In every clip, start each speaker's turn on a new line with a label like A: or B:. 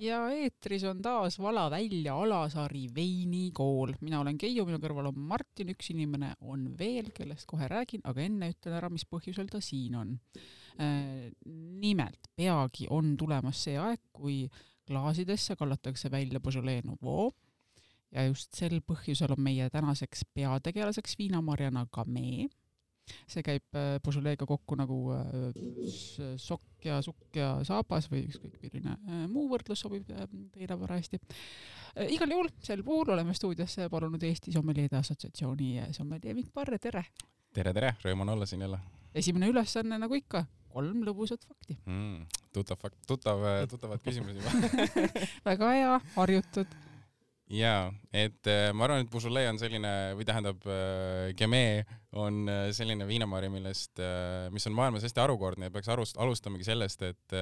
A: ja eetris on taas Vala välja Alasaari veinikool. mina olen Keiu, minu kõrval on Martin, üks inimene on veel, kellest kohe räägin, aga enne ütlen ära, mis põhjusel ta siin on. Äh, nimelt, peagi on tulemas see aeg, kui klaasidesse kallatakse välja Beaujolais Nouveau ja just sel põhjusel on meie tänaseks peategelaseks viinamarjana Gamee see käib äh, Beaujolaiga kokku nagu äh, sokk ja sukk ja saabas või ükskõik milline äh, muu võrdlus sobib teile parajasti. igal juhul sel puhul oleme stuudiosse palunud Eesti Sommelieride Assotsiatsiooni sommelier Mikk Parre, tere!
B: tere, tere, rõõm on olla siin jälle.
A: esimene ülesanne, nagu ikka, kolm lõbusat fakti
B: mm,. tuttav fakt, tuttav, tuttavad küsimused juba
A: väga hea, harjutud
B: jaa, et äh, ma arvan, et Beaujolais on selline või tähendab äh, Gamay on äh, selline viinamari, millest, mis on maailmas hästi harukordne ja peaks arust-, alustamegi sellest, et,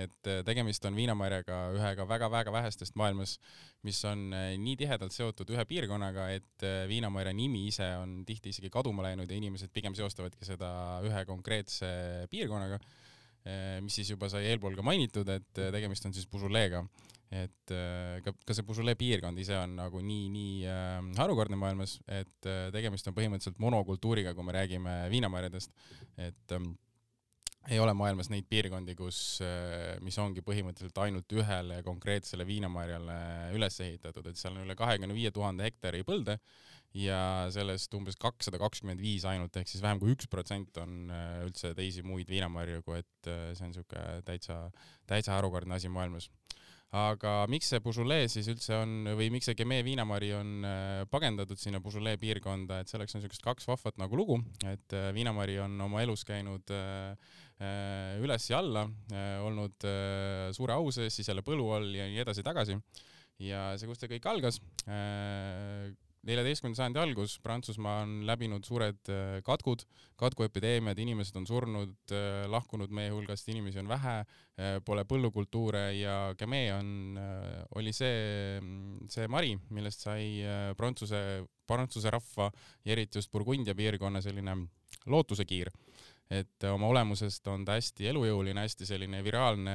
B: et tegemist on viinamarjaga ühega väga-väga vähestest maailmas, mis on nii tihedalt seotud ühe piirkonnaga, et viinamarja nimi ise on tihti isegi kaduma läinud ja inimesed pigem seostavadki seda ühe konkreetse piirkonnaga, mis siis juba sai eelpool ka mainitud, et tegemist on siis Beaujolai'ga et äh, ka, ka see Beaujolais piirkond ise on nagu nii, nii äh, harukordne maailmas, et äh, tegemist on põhimõtteliselt monokultuuriga, kui me räägime viinamarjadest, et ähm, ei ole maailmas neid piirkondi, kus äh,, mis ongi põhimõtteliselt ainult ühele konkreetsele viinamarjale üles ehitatud, et seal on üle kahekümne viie tuhande hektari põlde ja sellest umbes kakssada kakskümmend viis ainult, ehk siis vähem kui üks protsent on äh, üldse teisi muid viinamarju, kui et äh, see on niisugune täitsa, täitsa harukordne asi maailmas aga miks see Beaujolais siis üldse on või miks see Gamay viinamari on äh, pagendatud sinna Beaujolais piirkonda, et selleks on niisugust kaks vahvat nagu lugu, et äh, viinamari on oma elus käinud äh, üles ja alla, olnud suure au sees, siis jälle põlu all ja nii edasi-tagasi. ja see, kust see kõik algas, neljateistkümnenda sajandi algus, Prantsusmaa on läbinud suured äh, katkud, katkuepideemiad, inimesed on surnud, äh, lahkunud meie hulgast, inimesi on vähe, äh, pole põllukultuure ja Gamay on, oli see, see mari, millest sai Prantsuse, Prantsuse rahva ja eriti just Burgundia piirkonna selline lootusekiir et oma olemusest on ta hästi elujõuline, hästi selline viraalne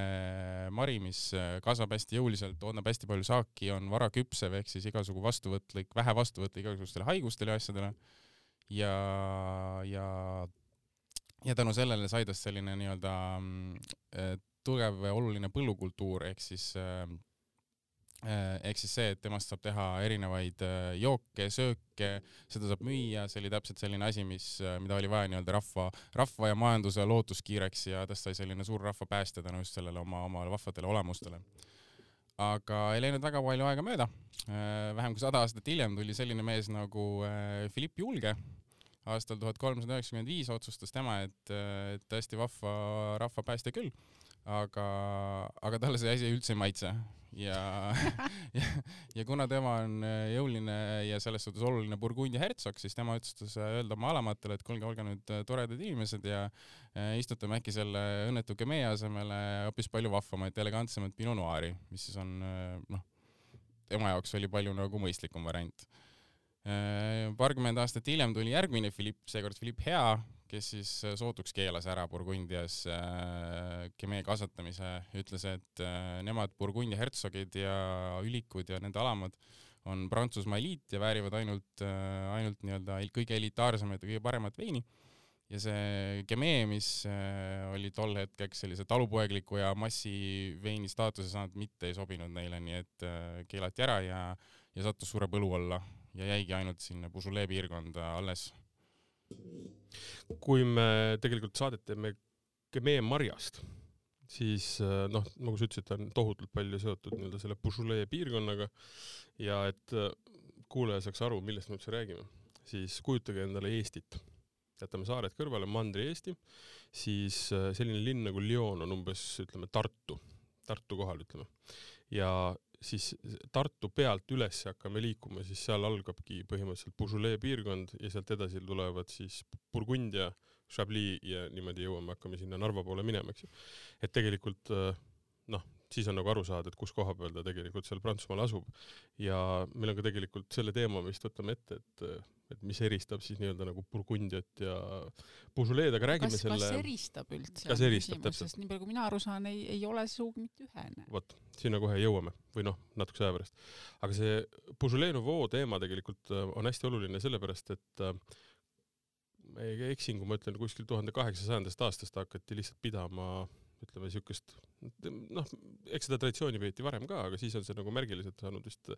B: mari, mis kasvab hästi jõuliselt, toodab hästi palju saaki, on varaküpsev ehk siis igasugu vastuvõtlik, vähe vastuvõtlik igasugustele haigustele ja asjadele. ja, ja, ja tänu sellele sai tast selline nii-öelda mm, tugev ja oluline põllukultuur ehk siis äh, Äh, ehk siis see, et temast saab teha erinevaid äh, jooke, sööke, seda saab müüa, see oli täpselt selline asi, mis, äh, mida oli vaja nii-öelda rahva, rahva ja majanduse lootuskiireks ja tast sai selline suur rahva päästja tänu just sellele oma, oma vahvatele olemustele. aga ei läinud väga palju aega mööda. vähem kui sada aastat hiljem tuli selline mees nagu Philippe Julge. aastal tuhat kolmsada üheksakümmend viis otsustas tema, et, et tõesti vahva rahvapäästja küll, aga, aga talle see asi üldse ei maitse. Ja, ja, ja kuna tema on äh, jõuline ja selles suhtes oluline Burgundia hertsog, siis tema otsustas äh, öelda oma alamatele, et kuulge, olge nüüd äh, toredad inimesed ja istutame äkki selle õnnetu Gemee asemele hoopis palju vahvamat, elegantsemat Pinot Noiri, mis siis on noh, tema jaoks oli palju nagu mõistlikum variant paarkümmend aastat hiljem tuli järgmine Philipp, seekord Philipp Hea, kes siis äh, sootuks keelas ära Burgundias äh, kemee kasvatamise, ütles, et äh, nemad Burgundia hertsogid ja ülikud ja nende alamad on Prantsusmaa eliit ja väärivad ainult, ainult nii-öelda kõige elitaarsemat ja kõige paremat veini. ja see kemee, mis oli tol hetkeks sellise talupoegliku ja massiveini staatuse saanud, mitte ei sobinud neile, nii et keelati ära ja, ja sattus suure põlu alla ja jäigi ainult sinna Beaujolais piirkonda alles
C: kui me tegelikult saadet teeme meie marjast, siis äh, noh, nagu sa ütlesid, ta on tohutult palju seotud nii-öelda selle Beaujolais piirkonnaga ja et äh, kuulaja saaks aru, millest me üldse räägime, siis kujutage endale Eestit. jätame saared kõrvale, Mandri-Eesti, siis äh, selline linn nagu Lyon on umbes, ütleme, Tartu, Tartu kohal, ütleme. ja siis Tartu pealt üles hakkame liikuma, siis seal algabki põhimõtteliselt Beaujolais piirkond ja sealt edasi tulevad siis Burgundia, Chablis ja niimoodi jõuame, hakkame sinna Narva poole minema, eks ju. et tegelikult noh, siis on nagu aru saada, et kus koha peal ta tegelikult seal Prantsusmaal asub. ja meil on ka tegelikult selle teema me vist võtame ette, et et mis eristab siis nii-öelda nagu Burgundiat ja Beaujolais, aga räägime
A: kas,
C: selle
A: kas eristab üldse?
C: kas eristab, täpselt.
A: sest nii palju, kui mina aru saan, ei, ei ole sugugi mitte ühene.
C: vot, sinna kohe jõuame või noh, natukese aja pärast. aga see Beaujolais Nouveau teema tegelikult äh, on hästi oluline sellepärast, et äh, ma ei eksin, kui ma ütlen, kuskil tuhande kaheksasajandast aastast hakati lihtsalt pidama ütleme siukest noh, eks seda traditsiooni peeti varem ka, aga siis on see nagu märgiliselt saanud vist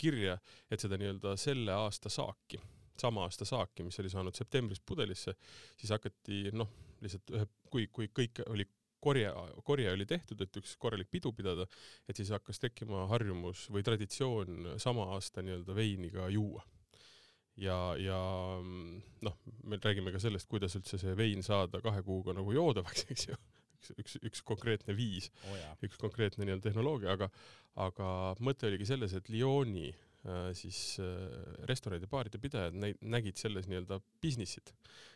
C: kirja, et seda nii-öelda selle aasta saaki, sama aasta saaki, mis oli saanud septembris pudelisse, siis hakati noh, lihtsalt ühe, kui, kui kõik oli korje, korje oli tehtud, et üks korralik pidu pidada, et siis hakkas tekkima harjumus või traditsioon sama aasta nii-öelda veini ka juua. Ja, ja noh, me räägime ka sellest, kuidas üldse see vein saada kahe kuuga nagu joodavaks, eks ju üks, üks, üks konkreetne viis
B: oh,,
C: üks konkreetne nii-öelda tehnoloogia, aga, aga mõte oligi selles, et Lyoni äh, siis äh, restoranide, baaride pidajad nägid selles nii-öelda business'it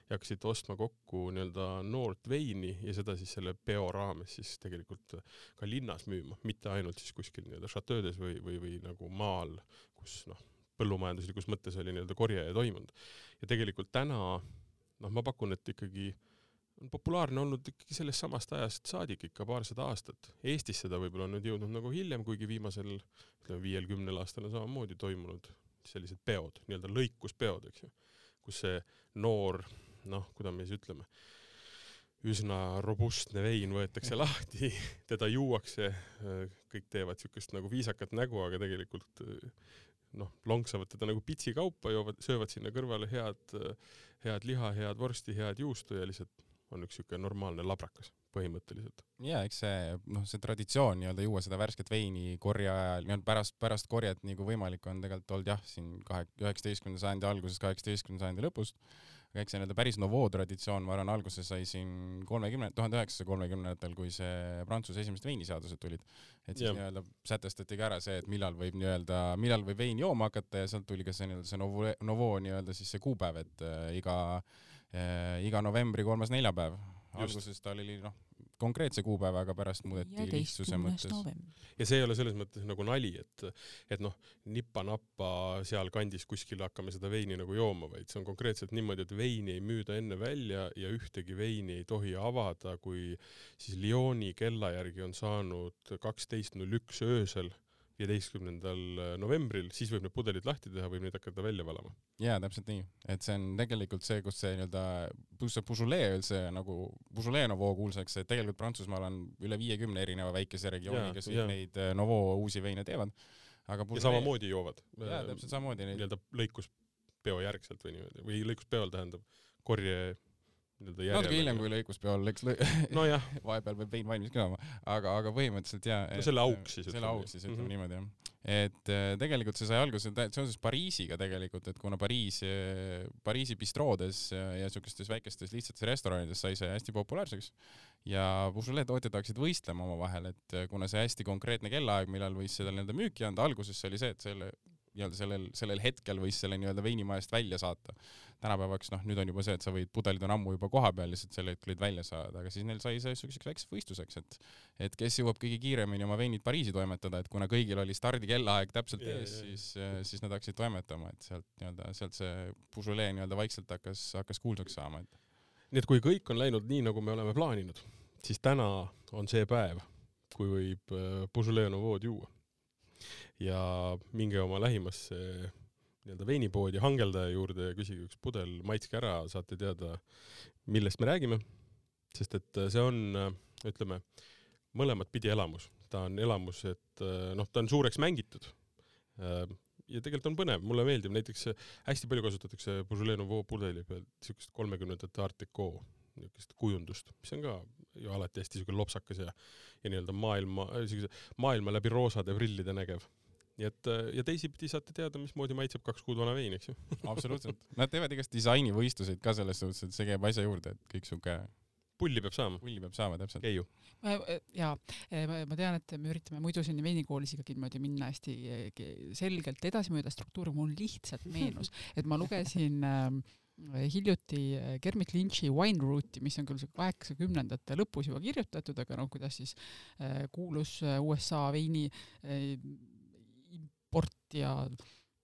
C: ja hakkasid ostma kokku nii-öelda noort veini ja seda siis selle peo raames siis tegelikult ka linnas müüma, mitte ainult siis kuskil nii-öelda šatöödes või, või, või nagu maal, kus noh, põllumajanduslikus mõttes oli nii-öelda korje toimunud. ja tegelikult täna noh, ma pakun, et ikkagi äh, on populaarne olnud ikkagi sellest samast ajast saadik ikka paarsada aastat. Eestis seda võib-olla on nüüd jõudnud nagu hiljem, kuigi viimasel ütleme viiel-kümnel aastal on samamoodi toimunud sellised peod, nii-öelda lõikuspeod, eks ju, kus see noor, noh, kuidas me siis ütleme, üsna robustne vein võetakse lahti, teda juuakse, kõik teevad siukest nagu viisakat nägu, aga tegelikult noh, lonksavad teda nagu pitsi kaupa, joovad, söövad sinna kõrvale head, head liha, head vorsti, head juustu ja lihtsalt on üks niisugune normaalne labrakas põhimõtteliselt.
B: ja eks see noh, see traditsioon nii-öelda juua seda värsket veini korje ajal, nii-öelda pärast, pärast korjet nii kui võimalik on tegelikult olnud jah, siin kahe, üheksateistkümnenda sajandi algusest, kaheksateistkümnenda sajandi lõpust, aga eks see nii-öelda päris Nouveau traditsioon, ma arvan, alguse sai siin kolmekümne, tuhande üheksasaja kolmekümnendatel, kui see Prantsuse esimesed veiniseadused tulid. et siis nii-öelda sätestati ka ära see, et millal võib nii-öelda, millal võib veini jooma hakata ja sealt tuli ka see nii-öelda see Nouveau, Nouveau nii-öelda siis see kuupäev, et äh, iga äh, iga novembri kolmas neljapäev. alguses tal oli noh, konkreetse kuupäevaga, pärast muudeti lihtsuse mõttes.
C: ja see ei ole selles mõttes nagu nali, et, et noh, nipa-nappa sealkandis kuskil hakkame seda veini nagu jooma, vaid see on konkreetselt niimoodi, et veini ei müüda enne välja ja ühtegi veini ei tohi avada, kui siis Lyoni kella järgi on saanud kaksteist null üks öösel viieteistkümnendal novembril, siis võib need pudelid lahti teha, võib neid hakata välja valama.
B: jaa, täpselt nii, et see on tegelikult see, kus see nii-öelda, pluss see Beaujolais üldse nagu, Beaujolais Nouveau kuulsaks, et tegelikult Prantsusmaal on üle viiekümne erineva väikese regiooni, kes ja. neid äh, Nouveau uusi veine teevad.
C: aga Beaujolais... ja samamoodi joovad.
B: jaa, täpselt samamoodi
C: neid. nii-öelda lõikuspeo järgselt või niimoodi, või lõikuspeol tähendab korje
B: nii-öelda järjele. natuke hiljem kui lõikuspeol, eks lõ...
C: nojah
B: vahepeal peab vein valmis ka olema, aga, aga põhimõtteliselt jaa.
C: no selle auks siis.
B: selle auks siis ütleme mm -hmm. niimoodi jah. et äh, tegelikult see sai alguse seoses Pariisiga tegelikult, et kuna Pariis, äh, Pariisi bistroodes ja, ja siukestes väikestes lihtsates restoranides sai see hästi populaarseks ja Beaujolais tootjad hakkasid võistlema omavahel, et äh, kuna see hästi konkreetne kellaaeg, millal võis seda nii-öelda müüki anda, alguses see oli see, et selle nii-öelda sellel, sellel hetkel võis selle nii-öelda veinimajast välja saata. tänapäevaks noh, nüüd on juba see, et sa võid, pudelid on ammu juba kohapeal, lihtsalt sel hetkel olid välja saada, aga siis neil sai see siukseks väikseks võistluseks, et et kes jõuab kõige kiiremini oma veinid Pariisi toimetada, et kuna kõigil oli stardikellaaeg täpselt yeah, ees, siis, siis nad hakkasid toimetama, et sealt nii-öelda, sealt see Beaujolais nii-öelda vaikselt hakkas, hakkas kuulsaks saama, et
C: nii et kui kõik on läinud nii, nagu me oleme plaaninud, siis täna on see päev, kui võib Beaujolais Nouveau'd juua ja minge oma lähimasse nii-öelda veinipoodi hangeldaja juurde ja küsige üks pudel, maitske ära, saate teada, millest me räägime. sest et see on, ütleme, mõlemat pidi elamus. ta on elamus, et noh, ta on suureks mängitud. ja tegelikult on põnev, mulle meeldib, näiteks hästi palju kasutatakse Beaujolais Nouveau pudeli peal siukest kolmekümnendate Art Deco niisugust kujundust, mis on ka ju alati hästi siuke lopsakas ja, ja nii-öelda maailma, siukese maailma läbi roosade prillide nägev nii et ja teisipidi saate teada, mismoodi maitseb kaks kuud vana vein, eks ju
B: absoluutselt. Nad teevad igast disainivõistluseid ka selles suhtes, et see käib asja juurde, et kõik siuke
C: pulli peab saama.
B: pulli peab saama, täpselt.
C: Keiu.
A: jaa, ma tean, et me üritame muidu siin veinikoolis ikkagi niimoodi minna hästi selgelt edasi mööda struktuuri, mul lihtsalt meenus, et ma lugesin äh, hiljuti Kermit Lynch'i Wine Route'i, mis on küll kaheksakümnendate lõpus juba kirjutatud, aga noh, kuidas siis kuulus USA veini importija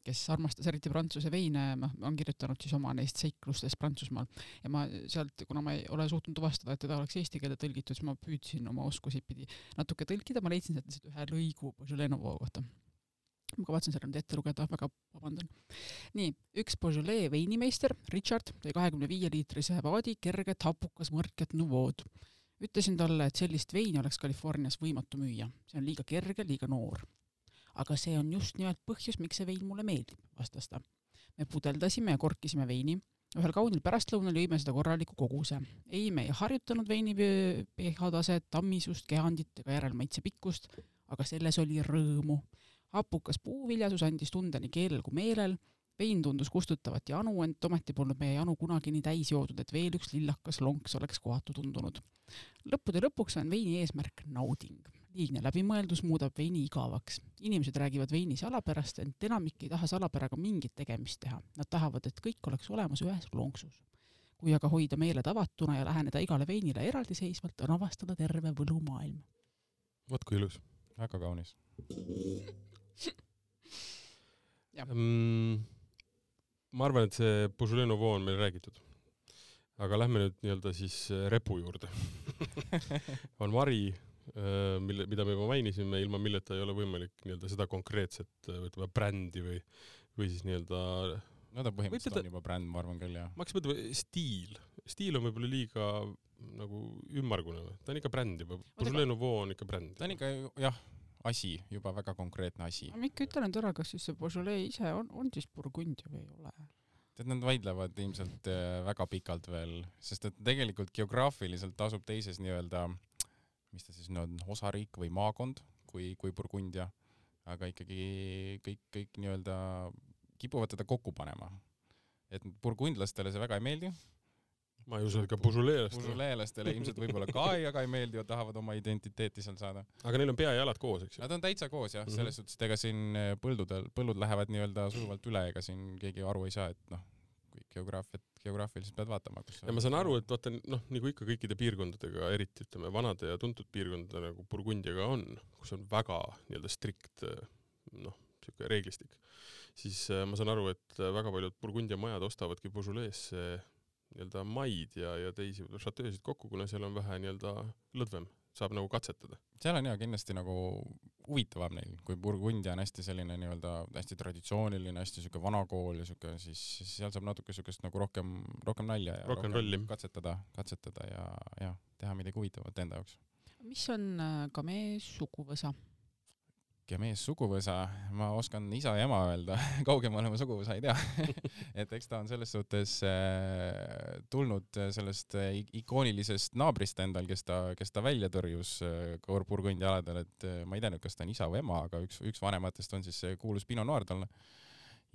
A: kes armastas eriti prantsuse veine, noh, on kirjutanud siis oma neist seiklustest Prantsusmaal. ja ma sealt, kuna ma ei ole suutnud tuvastada, et teda oleks eesti keelde tõlgitud, siis ma püüdsin oma oskusi pidi natuke tõlkida, ma leidsin sealt lihtsalt ühe lõigu Nouveau kohta. Ma kavatsen selle nüüd ette lugeda, väga vabandan. nii, üks Beaujolais veinimeister, Richard, tõi kahekümne viie liitrise vaadi kerget hapukas mõrkjat Nouveaud. ütlesin talle, et sellist veini oleks Californias võimatu müüa, see on liiga kerge, liiga noor aga see on just nimelt põhjus, miks see vein mulle meeldib, vastas ta. me pudeldasime ja korkisime veini, ühel kaunil pärastlõunal jõime seda korraliku koguse. ei, me ei harjutanud veini pH taset, tammisust, kehandit ega järelmaitse pikkust, aga selles oli rõõmu. Hapukas puuviljasus andis tunde nii keelel kui meelel, vein tundus kustutavat janu, ent ometi polnud meie janu kunagi nii täis joodud, et veel üks lillakas lonks oleks kohatu tundunud. lõppude lõpuks on veini eesmärk nauding liigne läbimõeldus muudab veini igavaks. inimesed räägivad veini salapärast, ent enamik ei taha salapäraga mingit tegemist teha. Nad tahavad, et kõik oleks olemas ühes lonksus. kui aga hoida meeled avatuna ja läheneda igale veinile eraldiseisvalt, on avastada terve võlumaailm.
C: vot kui ilus.
B: väga kaunis
C: mm, ma arvan, et see Beaujolais Nouveau on meil räägitud. aga lähme nüüd nii-öelda siis repu juurde on vari Äh, mille, mida me juba mainisime, ilma milleta ei ole võimalik nii-öelda seda konkreetset ütleme brändi või, või siis nii-öelda
B: no ta põhimõtteliselt on juba bränd, ma arvan küll, jah.
C: ma hakkasin mõtlema, stiil, stiil on võib-olla liiga nagu ümmargune või, ta on ikka bränd juba, Beaujolais Nouveau on ikka bränd.
B: ta on ikka jah, asi, juba väga konkreetne asi.
A: ma ikka ütlen nüüd ära, kas siis see Beaujolais ise on, on siis Burgundia või ei ole?
B: tead, nad vaidlevad ilmselt äh, väga pikalt veel, sest et tegelikult geograafiliselt asub teises nii-öelda mis ta siis nüüd on, osariik või maakond, kui, kui Burgundia, aga ikkagi kõik, kõik nii-öelda kipuvad teda kokku panema. et burgundlastele see väga ei meeldi.
C: Ma ei usu, et ka pužuleelastele.
B: pužuleelastele ilmselt võib-olla ka ei, aga ei meeldi ja tahavad oma identiteeti seal saada.
C: aga neil on pea ja jalad koos, eks ju?
B: Nad on täitsa koos jah mm -hmm., selles suhtes, et ega siin põldudel, põllud lähevad nii-öelda sujuvalt üle, ega siin keegi aru ei saa, et noh, kõik geograafiat geograafiliselt pead vaatama, kus
C: ja ma saan aru, et vaata noh, nagu ikka kõikide piirkondadega, eriti ütleme vanade ja tuntud piirkondade nagu Burgundiaga on, kus on väga nii-öelda strikt noh, niisugune reeglistik, siis äh, ma saan aru, et väga paljud Burgundia majad ostavadki Beaujolaisse nii-öelda maid ja, ja teisi šatöösid kokku, kuna seal on vähe nii-öelda lõdvem saab nagu katsetada.
B: seal on jaa kindlasti nagu huvitavam neil, kui Burgundia on hästi selline nii-öelda hästi traditsiooniline, hästi siuke vana kool ja siuke, siis, siis seal saab natuke siukest nagu rohkem, rohkem nalja ja
C: rohkem, rohkem
B: katsetada, katsetada ja, ja teha midagi huvitavat enda jaoks.
A: mis on äh, Gamee suguvõsa?
B: Ja mees suguvõsa, ma oskan isa ja ema öelda. Kaugemale ma suguvõsa ei tea. Et eks ta on selles suhtes äh, tulnud sellest äh, ikoonilisest naabrist endal, kes ta, kes ta välja tõrjus äh, Burgundia aladel, et äh, ma ei tea nüüd, kas ta on isa või ema, aga üks, üks vanematest on siis kuulus Pinot Noir talle.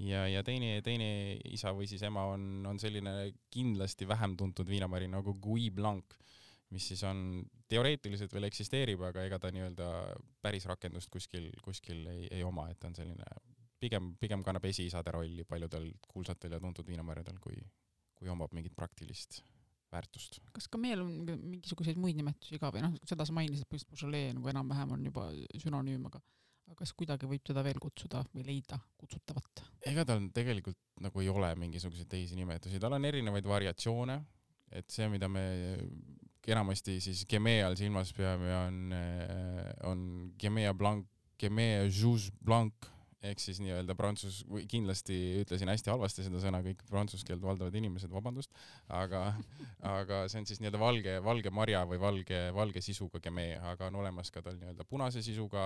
B: ja, ja teine, teine isa või siis ema on, on selline kindlasti vähem tuntud viinamari nagu Gui Blanc mis siis on, teoreetiliselt veel eksisteerib, aga ega ta nii-öelda päris rakendust kuskil, kuskil ei, ei oma, et ta on selline pigem, pigem kannab esiisade rolli paljudel kuulsatel ja tuntud viinamarjadel, kui, kui omab mingit praktilist väärtust.
A: kas ka meil on mingisuguseid muid nimetusi ka või noh, seda sa mainisid, Beaujolais nagu enam-vähem on juba sünonüüm, aga aga kas kuidagi võib teda veel kutsuda või leida kutsutavat?
B: ega tal tegelikult nagu ei ole mingisuguseid teisi nimetusi, tal on erinevaid variatsioone, et see, mida me enamasti siis Gemea all silmas peame, on, äh, on Gemea Blanc, Gemea Jus Blanc ehk siis nii-öelda prantsus, kindlasti ütlesin hästi halvasti seda sõna, kõik prantsuse keelt valdavad inimesed, vabandust, aga, aga see on siis nii-öelda valge, valge marja või valge, valge sisuga gemee, aga on olemas ka tal nii-öelda punase sisuga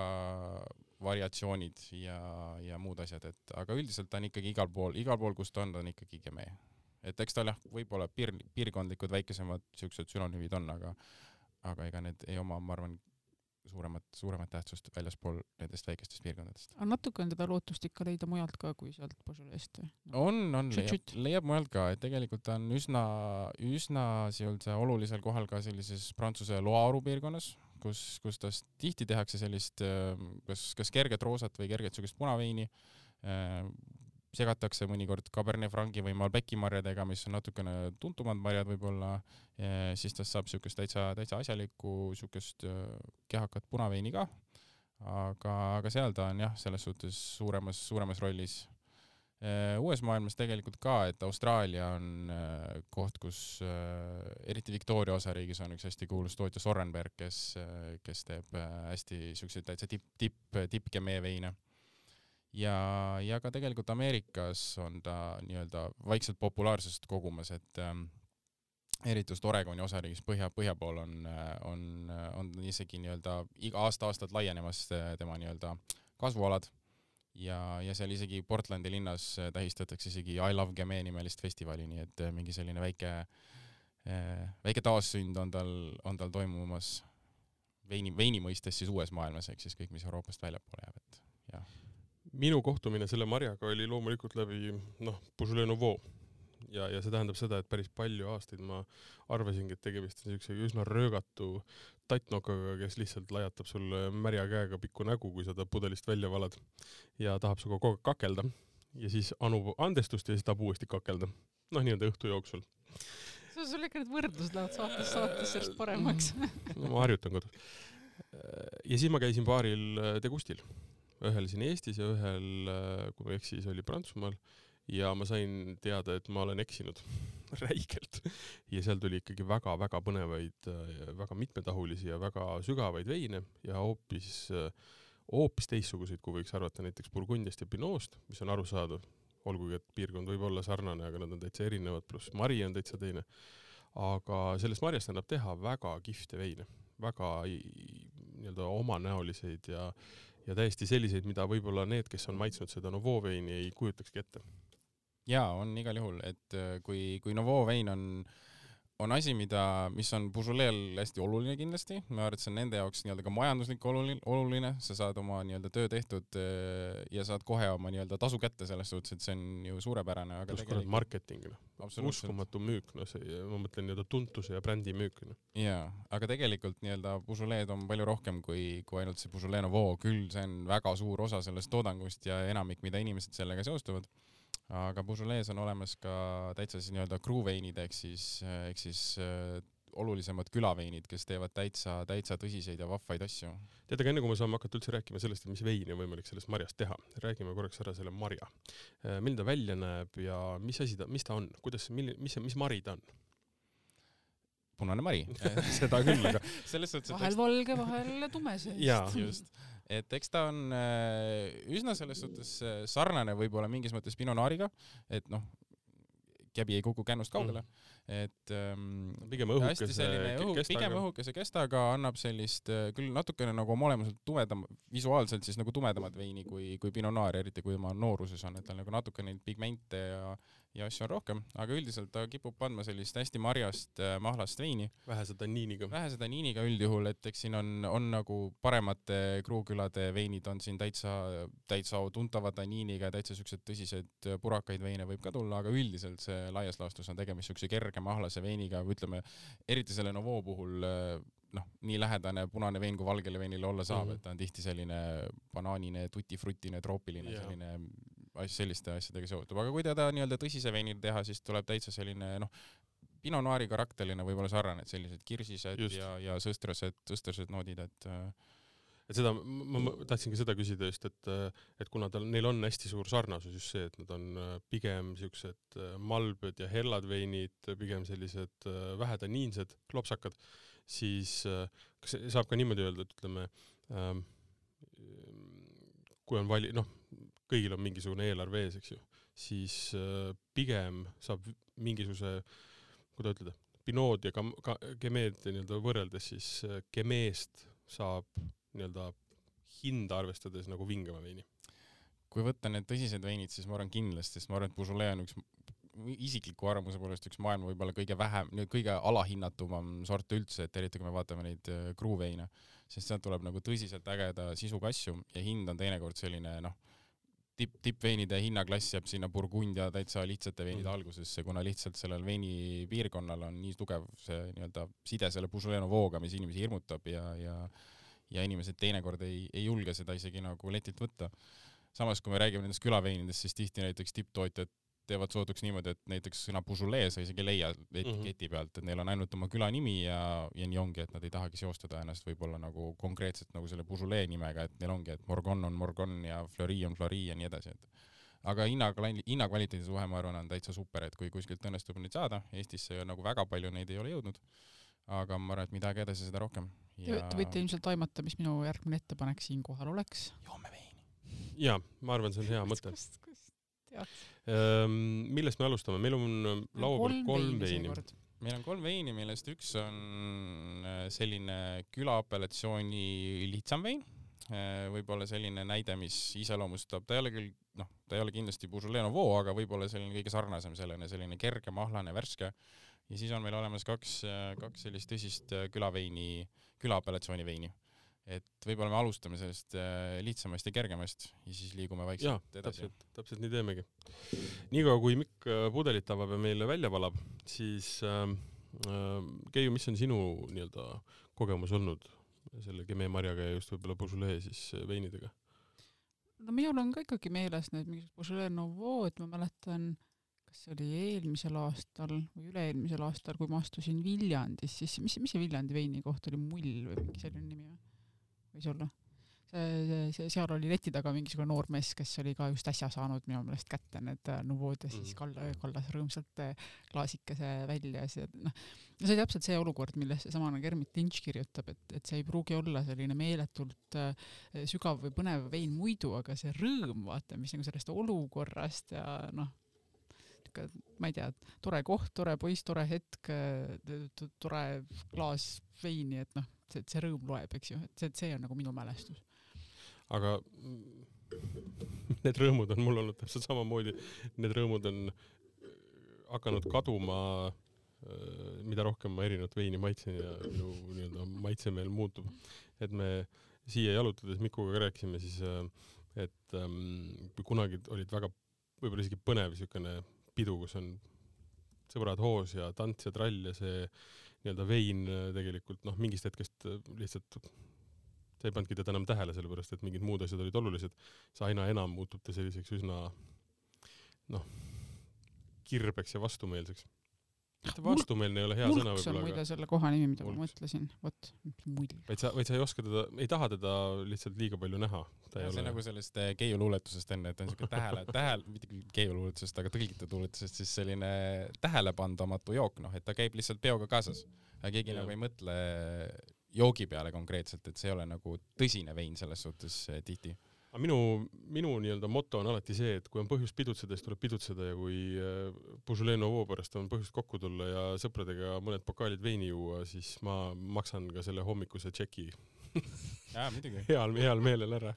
B: variatsioonid ja, ja muud asjad, et aga üldiselt ta on ikkagi igal pool, igal pool, kus ta on, ta on ikkagi gemee et eks tal jah, võib-olla piir, piirkondlikud väikesemad siuksed sünonüümid on, aga, aga ega need ei oma, ma arvan, suuremat, suuremat tähtsust väljaspool nendest väikestest piirkondadest.
A: aga natuke on teda lootust ikka leida mujalt ka kui sealt Beaujolai'st või
B: on, on, leiab, leiab mujalt ka, et tegelikult ta on üsna, üsna siulse olulisel kohal ka sellises Prantsuse Loaru piirkonnas, kus, kus tast tihti tehakse sellist kas, kas kerget roosat või kerget siukest punaveini segatakse mõnikord Cabernet Franci või Malbec'i marjadega, mis on natukene tuntumad marjad võib-olla, siis tast saab siukest täitsa, täitsa asjalikku siukest kehakat punaveini ka. aga, aga seal ta on jah, selles suhtes suuremas, suuremas rollis uues maailmas tegelikult ka, et Austraalia on koht, kus eriti Victoria osariigis on üks hästi kuulus tootja Sorenberg, kes, kes teeb hästi siukseid täitsa tipp, tipp, tippkemee veine ja, ja ka tegelikult Ameerikas on ta nii-öelda vaikselt populaarsust kogumas, et ähm, eriti just Oregoni osariigis põhja, põhja pool on, on, on isegi nii-öelda iga aasta-aastalt laienemas tema nii-öelda kasvualad. Ja, ja seal isegi Portlandi linnas tähistatakse isegi I love Geme nimelist festivali, nii et mingi selline väike, väike taassünd on tal, on tal toimumas veini, veini mõistes siis uues maailmas, ehk siis kõik, mis Euroopast väljapoole jääb, et jah
C: minu kohtumine selle marjaga oli loomulikult läbi noh, Beaujolais Nouveau ja, ja see tähendab seda, et päris palju aastaid ma arvasingi, et tegemist on siukse üsna röögatu tattnokaga, kes lihtsalt lajatab sulle märja käega pikku nägu, kui sa ta pudelist välja valad ja tahab sinuga kogu aeg kakelda ja siis anub andestust ja siis tahab uuesti kakelda. noh, nii-öelda õhtu jooksul.
A: sul ikka need võrdlused lähevad saatest saatest sellest paremaks
C: no ma harjutan kodus. ja siis ma käisin baaril Degustil ühel siin Eestis ja ühel, äh, kui ma ei eksi, siis oli Prantsusmaal. Ja ma sain teada, et ma olen eksinud räigelt. Ja seal tuli ikkagi väga-väga põnevaid, äh, väga mitmetahulisi ja väga sügavaid veine ja hoopis, äh, hoopis teistsuguseid, kui võiks arvata näiteks Burgundiast ja Pinot'st, mis on arusaadav, olgugi et piirkond võib olla sarnane, aga nad on täitsa erinevad, pluss mari on täitsa teine. aga sellest marjast annab teha väga kihvte veine, väga nii-öelda omanäoliseid ja ja täiesti selliseid, mida võib-olla need, kes on maitsnud seda Nouveau veini, ei kujutakski ette.
B: jaa, on igal juhul, et äh, kui, kui Nouveau vein on äh, on asi, mida, mis on Beaujolaisil hästi oluline kindlasti, ma arvan, et see on nende jaoks nii-öelda ka majanduslik oluline, oluline, sa saad oma nii-öelda töö tehtud äh, ja saad kohe oma nii-öelda tasu kätte selles suhtes, et see on ju suurepärane,
C: aga pluss tegelikult... marketing, noh. uskumatu müük, noh, see, ma mõtlen nii-öelda tuntuse ja brändi müük, noh.
B: jaa, aga tegelikult nii-öelda Beaujolais on palju rohkem kui, kui ainult see Beaujolais Nouveau, küll see on väga suur osa sellest toodangust ja enamik, mida inimesed sellega seostavad aga Beaujolais on olemas ka täitsa siis nii-öelda kruveinid ehk siis, ehk siis äh, olulisemad külaveinid, kes teevad täitsa, täitsa tõsiseid ja vahvaid asju.
C: tead, aga enne kui me saame hakata üldse rääkima sellest, et mis veini on võimalik sellest marjast teha, räägime korraks ära selle marja. Äh, milline ta välja näeb ja mis asi ta, mis ta on, kuidas, milline, mis, mis mari ta on?
B: punane mari
C: seda küll, aga
A: selles suhtes, vahel valge, vahel tumeseest.
B: jaa, just et eks ta on äh, üsna selles suhtes äh, sarnane võib-olla mingis mõttes Pinot Noiriga, et noh, käbi ei kuku kännust kaugele mm., et ähm,
C: pigem õhukese
B: õhu, pigem õhukese kestaga annab sellist äh, küll natukene nagu oma olemuselt tumedam, visuaalselt siis nagu tumedamat veini kui, kui Pinot Noir, eriti kui tema nooruses on, et tal nagu natuke neid pigmente ja ja asju on rohkem, aga üldiselt ta kipub andma sellist hästi marjast äh, mahlast veini.
C: vähese tanniiniga.
B: vähese tanniiniga üldjuhul, et eks siin on, on nagu paremate kruukülade veinid on siin täitsa, täitsa tuntava tanniiniga, täitsa siuksed tõsised purakaid veine võib ka tulla, aga üldiselt see laias laastus on tegemist siukse kerge mahlase veiniga, ütleme eriti selle Nouveau puhul äh, noh, nii lähedane punane vein kui valgele veinile olla saab mm, -hmm. et ta on tihti selline banaanine, tutifrutine, troopiline yeah., selline asj, selliste asjadega seotub, aga kui teda nii-öelda tõsise veinil teha, siis tuleb täitsa selline noh, Pinot Noiri karakterile võib-olla sarnane, et sellised kirsised just. ja, ja sõstrased, sõstrased noodid, et
C: et seda, ma, ma tahtsin ka seda küsida just, et, et kuna tal, neil on hästi suur sarnasus just see, et nad on pigem siuksed malbed ja hellad veinid, pigem sellised vähetaniinsed, klopsakad, siis kas saab ka niimoodi öelda, et ütleme ähm, kui on vali-, noh, kõigil on mingisugune eelarve ees, eks ju, siis äh, pigem saab mingisuguse, kuidas ütelda, Pinot ja ka-, ka-, Gemeed nii-öelda võrreldes siis äh, Gemeest saab nii-öelda hinda arvestades nagu vingema veini.
B: kui võtta need tõsised veinid, siis ma arvan kindlasti, sest ma arvan, et Beaujolais on üks isikliku arvamuse poolest üks maailma võib-olla kõige vähem, kõige alahinnatumam sort üldse, et eriti kui me vaatame neid äh, kruuveine, sest sealt tuleb nagu tõsiselt ägeda sisuga asju ja hind on teinekord selline noh tipp, tippveinide hinnaklass jääb sinna Burgundia täitsa lihtsate veinide mm. algusesse, kuna lihtsalt sellel veinipiirkonnal on nii tugev see nii-öelda side selle Beaujolais Nouveauga, mis inimesi hirmutab ja, ja ja inimesed teinekord ei, ei julge seda isegi nagu letilt võtta. samas kui me räägime nendest külaveinidest, siis tihti näiteks tipptootjad teevad sooduks niimoodi, et näiteks sõna Beaujolais sa isegi ei leia etiketi pealt, et neil on ainult oma küla nimi ja, ja nii ongi, et nad ei tahagi seostada ennast võib-olla nagu konkreetselt nagu selle Beaujolais nimega, et neil ongi, et Morgon on Morgon ja Fleury on Fleury ja nii edasi, et aga hinna, hinnakvaliteedi suhe, ma arvan, on täitsa super, et kui kuskilt õnnestub neid saada, Eestisse nagu väga palju neid ei ole jõudnud, aga ma arvan, et mida edasi, seda rohkem
A: ja.... Te võite ilmselt aimata, mis minu järgmine ettepanek siinkohal oleks.
B: joome veini.
C: jaa, ma arvan, see on hea mõte. Ehm, millest me alustame, meil on laua peal kolm veini.
B: meil on kolm veini, millest üks on äh, selline külaapellatsiooni lihtsam vein, äh, võib-olla selline näide, mis iseloomustab, ta ei ole küll, noh, ta ei ole kindlasti Beaujolais Nouveau, aga võib-olla selline kõige sarnasem sellene, selline kerge, mahlane, värske. ja siis on meil olemas kaks, äh, kaks sellist tõsist külaveini, külaapellatsiooni veini et võib-olla me alustame sellest äh, lihtsamast ja kergemast ja siis liigume vaikselt
C: ja, edasi. täpselt, täpselt nii teemegi. niikaua kui Mikk äh, pudelit avab ja meile välja valab, siis äh, Keiu, mis on sinu nii-öelda kogemus olnud selle Kemee marjaga ja just võib-olla Beaujolais siis äh, veinidega?
A: no minul on ka ikkagi meeles need mingisugused Beaujolais Nouveau, et ma mäletan, kas see oli eelmisel aastal või üle-eelmisel aastal, kui ma astusin Viljandis, siis mis, mis see Viljandi veini koht oli, Mull või mingi selline nimi või? Võis olla. see, see, seal oli leti taga mingisugune noor mees, kes oli ka just äsja saanud minu meelest kätte need äh, Nouveaud ja siis mm. kalla, kallas rõõmsalt äh, klaasikese välja ja see, noh, see oli täpselt see olukord, millest seesama nagu Hermit Lynch kirjutab, et, et see ei pruugi olla selline meeletult äh, sügav või põnev vein muidu, aga see rõõm, vaata, mis nagu sellest olukorrast ja noh, ma ei tea, tore koht, tore poiss, tore hetk, tore klaas veini, et noh, see, see rõõm loeb, eks ju, et see, see on nagu minu mälestus.
C: aga need rõõmud on mul olnud täpselt samamoodi, need rõõmud on hakanud kaduma, äh, mida rohkem ma erinevat veini maitsen ja minu nii-öelda maitsemeel muutub. et me siia jalutades Mikuga ka rääkisime siis, äh, et ähm, kui kunagi olid väga võib-olla isegi põnev niisugune pidu, kus on sõbrad hoos ja tants ja trall ja see nii-öelda vein äh, tegelikult noh, mingist hetkest äh, lihtsalt sa ei pannudki teda enam tähele, sellepärast et mingid muud asjad olid olulised, siis aina enam muutub ta selliseks üsna noh, kirbeks ja vastumeelseks. Mitte vastumeelne ei ole hea sõna
A: võib-olla, aga muide selle koha nimi, mida Mulks. ma mõtlesin, vot, mull.
C: vaid sa, vaid sa ei oska teda, ei taha teda lihtsalt liiga palju näha.
B: see ole... nagu sellest äh, keiuluuletusest enne, et on siuke tähele, tähele, mitte küll keiuluuletusest, aga tõlgitud luuletusest siis selline tähelepandamatu jook, noh, et ta käib lihtsalt peoga kaasas. aga keegi ja. nagu ei mõtle joogi peale konkreetselt, et see ei ole nagu tõsine vein selles suhtes äh, tihti
C: aga minu, minu nii-öelda moto on alati see, et kui on põhjust pidutseda, siis tuleb pidutseda ja kui äh, Beaujolais Nouveau pärast on põhjust kokku tulla ja sõpradega mõned pokaalid veini juua, siis ma maksan ka selle hommikuse tšeki heal, heal meelel ära.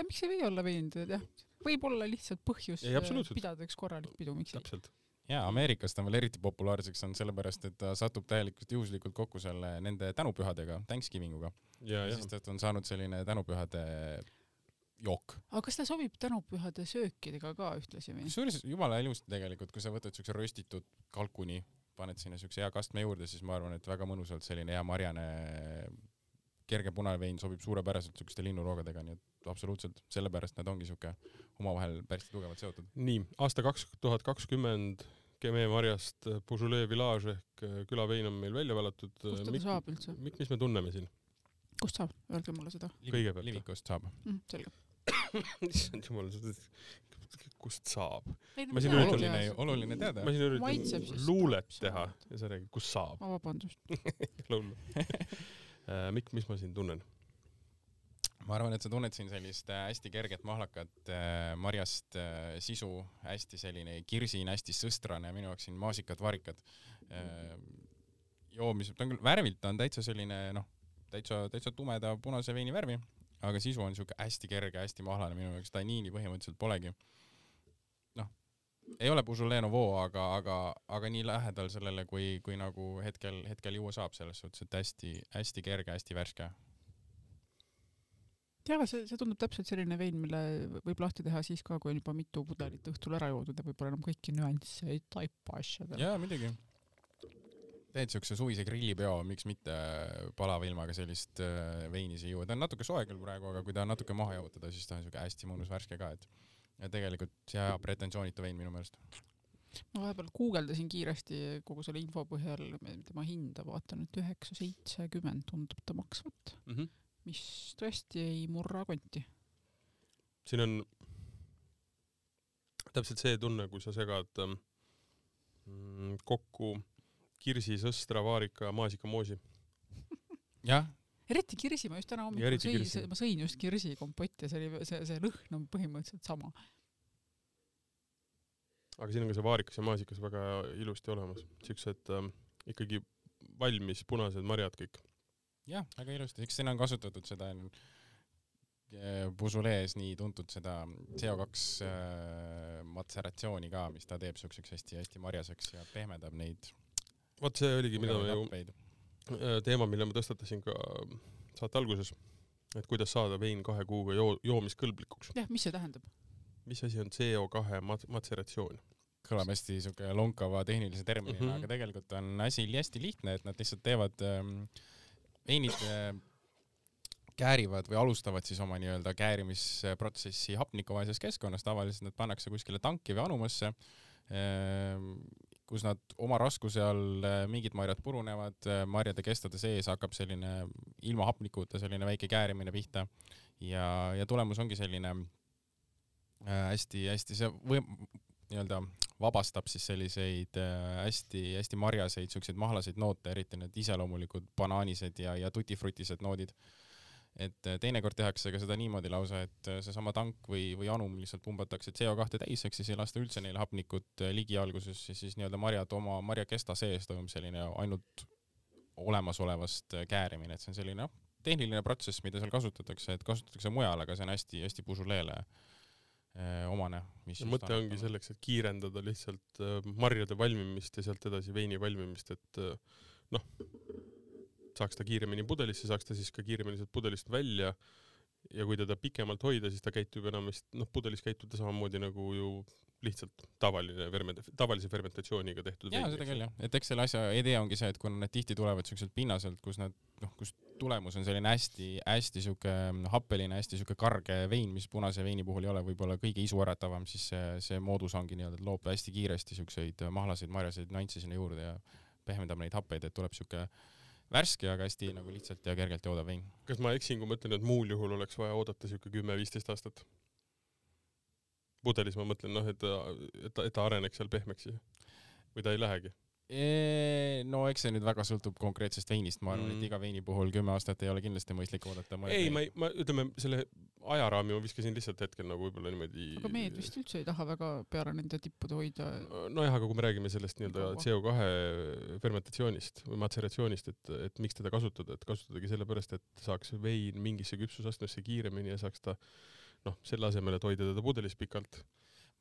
A: miks ei või olla veendunud, jah. võib olla lihtsalt põhjus ei, äh, pidada üks korralik pidu, miks
C: ei. täpselt
B: jaa, Ameerikas ta on veel eriti populaarseks saanud sellepärast, et ta satub täielikult juhuslikult kokku selle nende tänupühadega, Thanksgiving uga. ja, ja siis tast on saanud selline tänupühade jook.
A: aga kas ta sobib tänupühade söökidega ka ühtlasi või?
B: kusjuures jumala ilusti tegelikult, kui sa võtad siukse röstitud kalkuni, paned sinna siukse hea kastme juurde, siis ma arvan, et väga mõnusalt selline hea marjane kerge punane vein sobib suurepäraselt siukeste linnuroogadega, nii et absoluutselt, sellepärast nad ongi siuke omavahel päris tugevalt seotud.
C: nii, aasta kaks tuhat kakskümmend Kemee marjast Beaujolais Village ehk külavein on meil välja valatud.
A: kust ta saab üldse?
C: mis me tunneme siin?
A: kust saab, öelge mulle seda.
C: kõigepealt.
B: Livikust saab
A: mm,. selge
C: issand jumal, kust saab?
B: ma siin üritan, oluline, oluline teada.
C: ma siin üritan luulet teha ja sa räägid, kus saab.
A: vabandust.
C: ei ole hullu. Äh, Mikk, mis ma siin tunnen?
B: ma arvan, et sa tunned siin sellist äh, hästi kerget mahlakat äh, marjast äh, sisu, hästi selline kirsine, hästi sõstrane ja minu jaoks siin maasikad, varikad äh,. joomis, ta on küll värvilt, ta on täitsa selline noh, täitsa, täitsa tumeda punase veini värvi, aga sisu on siuke hästi kerge, hästi mahlane, minu jaoks taniini põhimõtteliselt polegi. noh, ei ole Beaujolais Nouveau, aga, aga, aga nii lähedal sellele, kui, kui nagu hetkel, hetkel juua saab, selles suhtes, et hästi-hästi kerge, hästi värske.
A: jah, see, see tundub täpselt selline vein, mille võib lahti teha siis ka, kui on juba mitu pudelit õhtul ära joodud ja võib-olla enam kõiki nüansse ei taipa asjadele.
B: jaa, muidugi teed siukse suvise grillipeo, miks mitte palava ilmaga sellist äh, veini siia juua, ta on natuke soe küll praegu, aga kui ta natuke maha jahutada, siis ta on siuke hästi mõnus värske ka, et ja tegelikult hea pretensioonitu vein minu meelest.
A: ma vahepeal guugeldasin kiiresti kogu selle info põhjal tema hinda, vaatan, et üheksa seitsekümmend tundub ta maksvat mm, -hmm. mis tõesti ei murra konti.
C: siin on täpselt see tunne, kui sa segad mm, kokku kirsi, sõstra, vaarika maasikamoosi.
B: jah.
A: eriti kirsi, ma just täna hommikul sõin, ma sõin just kirsikompotti ja see oli, see, see lõhn on põhimõtteliselt sama.
C: aga siin on ka see vaarikas ja maasikas väga ilusti olemas, siuksed ähm, ikkagi valmis punased marjad kõik.
B: jah, väga ilusti, eks siin on kasutatud seda Busulees nii tuntud seda CO2 äh, matseratsiooni ka, mis ta teeb siukseks hästi-hästi marjaseks ja pehmendab neid
C: vot see oligi, mida me ju, äh, teema, mille ma tõstatasin ka saate alguses, et kuidas saada vein kahe kuuga joo-, joomiskõlblikuks.
A: jah, mis see tähendab?
C: mis asi on CO2 mat-, matseratsioon?
B: kõlab hästi siuke lonkava tehnilise terminina mm, -hmm. aga tegelikult on asi hästi lihtne, et nad lihtsalt teevad ähm, veinid äh, käärivad või alustavad siis oma nii-öelda käärimisprotsessi hapnikuvaeses keskkonnas, tavaliselt nad pannakse kuskile tanki või anumasse ähm, kus nad oma raskuse all äh, mingid marjad purunevad, äh, marjade kestade sees hakkab selline ilma hapnikuta selline väike käärimine pihta. Ja, ja tulemus ongi selline hästi-hästi äh, see või nii-öelda vabastab siis selliseid hästi-hästi marjaseid siukseid mahlaseid noote, eriti need iseloomulikud banaanised ja, ja tutifrutised noodid et äh, teinekord tehakse ka seda niimoodi lausa, et äh, seesama tank või, või anum lihtsalt pumbatakse CO2 täis, ehk siis ei lasta üldse neil hapnikut äh, ligi alguses ja siis nii-öelda marjad oma marjakesta sees toimub selline ainult olemasolevast käärimine, et see on selline noh, tehniline protsess, mida seal kasutatakse, et kasutatakse mujal, aga see on hästi-hästi pusuleele omane.
C: mõte ongi selleks, et kiirendada lihtsalt marjade valmimist ja sealt edasi veini valmimist, et noh, saaks ta kiiremini pudelisse, saaks ta siis ka kiiremini sealt pudelist välja. Ja kui teda pikemalt hoida, siis ta käitub enamasti, noh, pudelis käitub ta samamoodi nagu ju lihtsalt tavaline ferment-, tavalise fermentatsiooniga tehtud
B: jaa, seda küll jah, et eks selle asja idee ongi see, et kuna need tihti tulevad siukselt pinnaselt, kus nad noh, kus tulemus on selline hästi-hästi siuke happeline, hästi siuke karge vein, mis punase veini puhul ei ole võib-olla kõige isuäratavam, siis see, see moodus ongi nii-öelda, et loob hästi kiiresti siukseid mahlaseid, marjaseid nüansse sinna juurde ja pehmendab neid happeid, et tuleb siuke äh, värske, aga hästi nagu lihtsalt ja kergelt joodav vein.
C: kas ma eksin, kui ma ütlen, et muul juhul oleks vaja oodata siuke kümme-viisteist aastat? pudelis ma mõtlen noh, et et et ta areneks seal pehmeks või ta ei lähegi?
B: No eks see nüüd väga sõltub konkreetsest veinist, ma arvan mm., et iga veini puhul kümme aastat ei ole kindlasti mõistlik oodata.
C: ei, ma ei, ma ütleme selle ajaraami ma viskasin lihtsalt hetkel nagu võib-olla niimoodi.
A: aga mehed vist üldse ei taha väga peale nende tippude hoida.
C: nojah, aga kui me räägime sellest nii-öelda CO2 fermentatsioonist või matseratsioonist, et, et miks teda kasutada, et kasutadagi sellepärast, et saaks vein mingisse küpsusastmesse kiiremini ja saaks ta noh, selle asemel, et hoida teda pudelis pikalt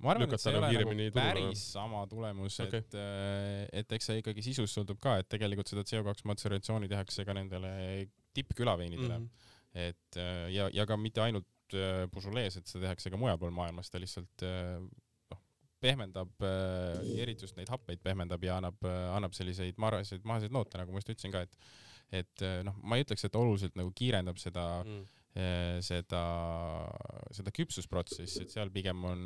B: ma arvan, et see ei ole nagu päris sama tulemus okay., et, äh, et eks see ikkagi sisust sõltub ka, et tegelikult seda CO2 matseratsiooni tehakse ka nendele tippkülaveinidele mm. -hmm. et äh, ja, ja ka mitte ainult Beaujolais, et seda tehakse ka mujal pool maailmas, ta lihtsalt äh, noh, pehmendab, eriti just neid happeid pehmendab ja annab, annab selliseid maraseid, mahaseid noote, nagu ma just ütlesin ka, et et noh, ma ei ütleks, et oluliselt nagu kiirendab seda mm seda, seda küpsusprotsessi, et seal pigem on,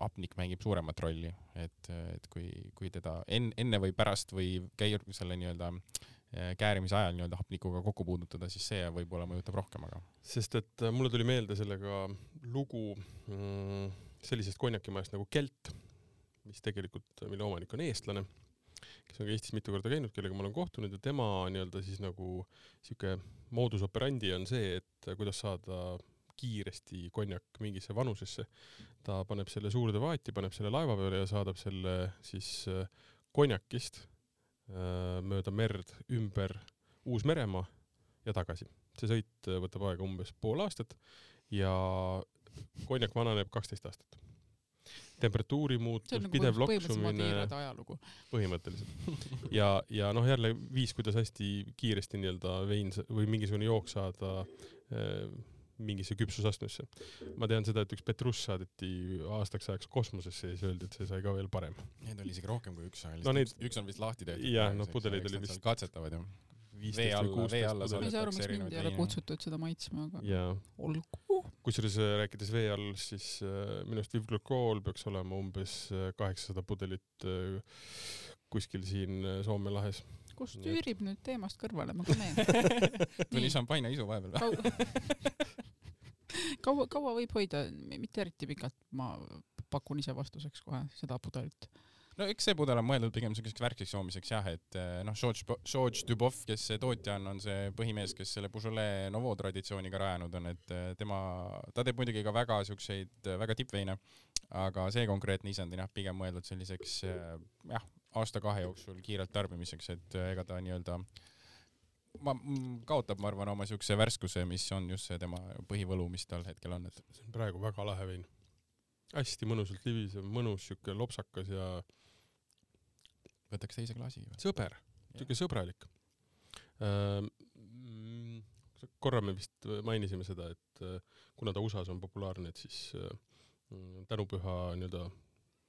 B: hapnik mängib suuremat rolli, et, et kui, kui teda enne, enne või pärast või käia selle nii-öelda eh, käärimise ajal nii-öelda hapnikuga kokku puudutada, siis see võib-olla mõjutab rohkem, aga.
C: sest et äh, mulle tuli meelde sellega lugu mm, sellisest konjakimajast nagu Kelt, mis tegelikult, mille omanik on eestlane kes on ka Eestis mitu korda käinud, kellega ma olen kohtunud ja tema nii-öelda siis nagu sihuke moodus operandi on see, et kuidas saada kiiresti konjak mingisse vanusesse. ta paneb selle suurde vaati, paneb selle laeva peale ja saadab selle siis äh, konjakist äh, mööda merd ümber Uus-Meremaa ja tagasi. see sõit võtab aega umbes pool aastat ja konjak vananeb kaksteist aastat temperatuuri muutus, nagu pidev loksumine. põhimõtteliselt. ja, ja noh, jälle viis, kuidas hästi kiiresti nii-öelda vein või mingisugune jook saada äh, mingisse küpsusastmesse. ma tean seda, et üks Petrus saadeti aastaks ajaks kosmosesse ja siis öeldi, et see sai ka veel parem.
B: Neid oli isegi rohkem kui üks,
C: No neid-
B: üks on vist lahti tehtud.
C: Jah, no pudeleid oli vist-
B: katsetavad ju. vee
C: viisteist või
B: alla, vee alla
C: kuusteist
A: ma ei saa aru, miks mind ei ole kutsutud seda maitsma, aga
C: jaa,
A: olgu.
C: Kusjuures äh, rääkides vee all, siis äh, minu arust Viv Glucool peaks olema umbes äh, kaheksasada pudelit kuskil siin Soome lahes.
A: kust
C: Nii et-
A: üürib nüüd teemast kõrvale, ma ka meen.
B: tuli
A: Nii.
B: šampanjaisu vahepeal või?
A: kaua, kaua võib hoida, mitte eriti pikalt, ma pakun ise vastuseks kohe seda pudelit.
B: No eks see pudel on mõeldud pigem selliseks värskeks joomiseks jah, et eh, noh, George, George Dubov, kes see tootja on, on see põhimees, kes selle Beaujolais Nouveau traditsiooniga rajanud on, et eh, tema, ta teeb muidugi ka väga siukseid väga tippveine, aga see konkreetne isend on jah, pigem mõeldud selliseks eh, jah, aasta-kahe jooksul kiirelt tarbimiseks, et eh, ega ta nii-öelda ma, kaotab, ma arvan, oma siukse värskuse, mis on just see tema põhivõlu, mis tal hetkel on, et
C: see on praegu väga lahe vein. hästi mõnusalt libisev, mõnus siuke lopsakas ja
B: võtaks teise klaasi või?
C: sõber, siuke sõbralik. korra me vist mainisime seda, et äh, kuna ta USA-s on populaarne, et siis äh, mm, tänupüha nii-öelda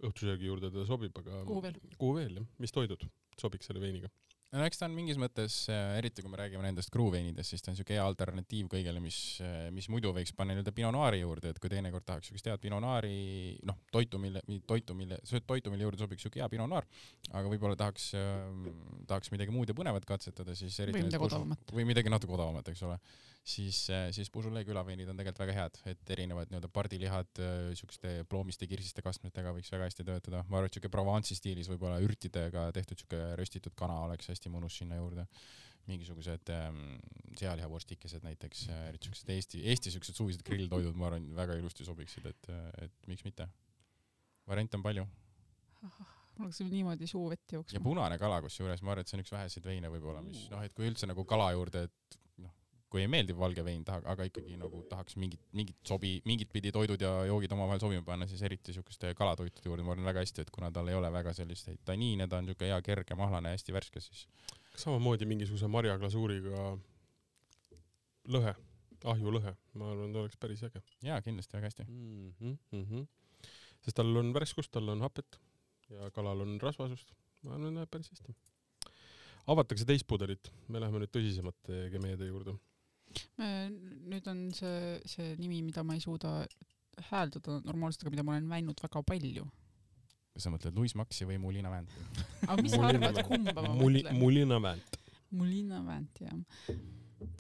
C: õhtusöögi juurde ta sobib, aga
A: kuhu veel?
C: kuhu veel jah, mis toidud sobiks selle veiniga?
B: No eks ta on mingis mõttes, eriti kui me räägime nendest kruuveinidest, siis ta on siuke hea alternatiiv kõigele, mis, mis muidu võiks panna nii-öelda Pinot Noiri juurde, et kui teinekord tahaks siukest head Pinot Noiri, noh, toitu, mille, toitu, mille, toitu, mille juurde sobiks siuke hea Pinot Noir, aga võib-olla tahaks, tahaks midagi muud ja põnevat katsetada, siis eriti
A: Või midagi odavamat.
B: või midagi natuke odavamat, eks ole, siis, siis Beaujolais külaveinid on tegelikult väga head, et erinevad nii-öelda pardilihad siukeste ploomiste kirsiste kastmetega võiks väga hästi töötada, ma arvan, et siuke Provence'i stiilis võib-olla ürtidega tehtud siuke röstitud kana oleks hästi mõnus sinna juurde. mingisugused ähm, sealihavurstikesed näiteks, eriti siuksed Eesti, Eesti siuksed suvised grilltoidud, ma arvan, väga ilusti sobiksid, et, et miks mitte. variante on palju
A: mul hakkas niimoodi suu vett
B: ja
A: jooksma.
B: punane kala kusjuures, ma arvan, et see on üks väheseid veine võib-olla, mis noh, et kui üldse nagu kala juurde, et kui ei meeldi valge vein, taha, aga ikkagi nagu tahaks mingit, mingit sobi, mingit pidi toidud ja joogid omavahel sobima panna, siis eriti siukeste kalatoitude juurde ma arvan väga hästi, et kuna tal ei ole väga selliseid taniine, ta on siuke hea kerge, mahlane, hästi värske, siis
C: samamoodi mingisuguse marjaglasuuriga lõhe, ahjulõhe, ma arvan, ta oleks päris äge
B: jaa, kindlasti väga hästi.
C: mm. -hmm, mm -hmm. sest tal on värskust, tal on hapet ja kalal on rasvasust, ma arvan, läheb päris hästi. avatakse teist pudelit, me läheme nüüd tõsisemate gemeede juurde.
A: Nüüd on see, see nimi, mida ma ei suuda hääldada normaalselt, aga mida ma olen näinud väga palju.
B: kas sa mõtled Louis Maxi või Mulina Vand?
A: aga mis sa arvad, kumba ma
C: Muli-,
A: mõtlen?
C: Mulina Vänt.
A: Mulina Vant, jah.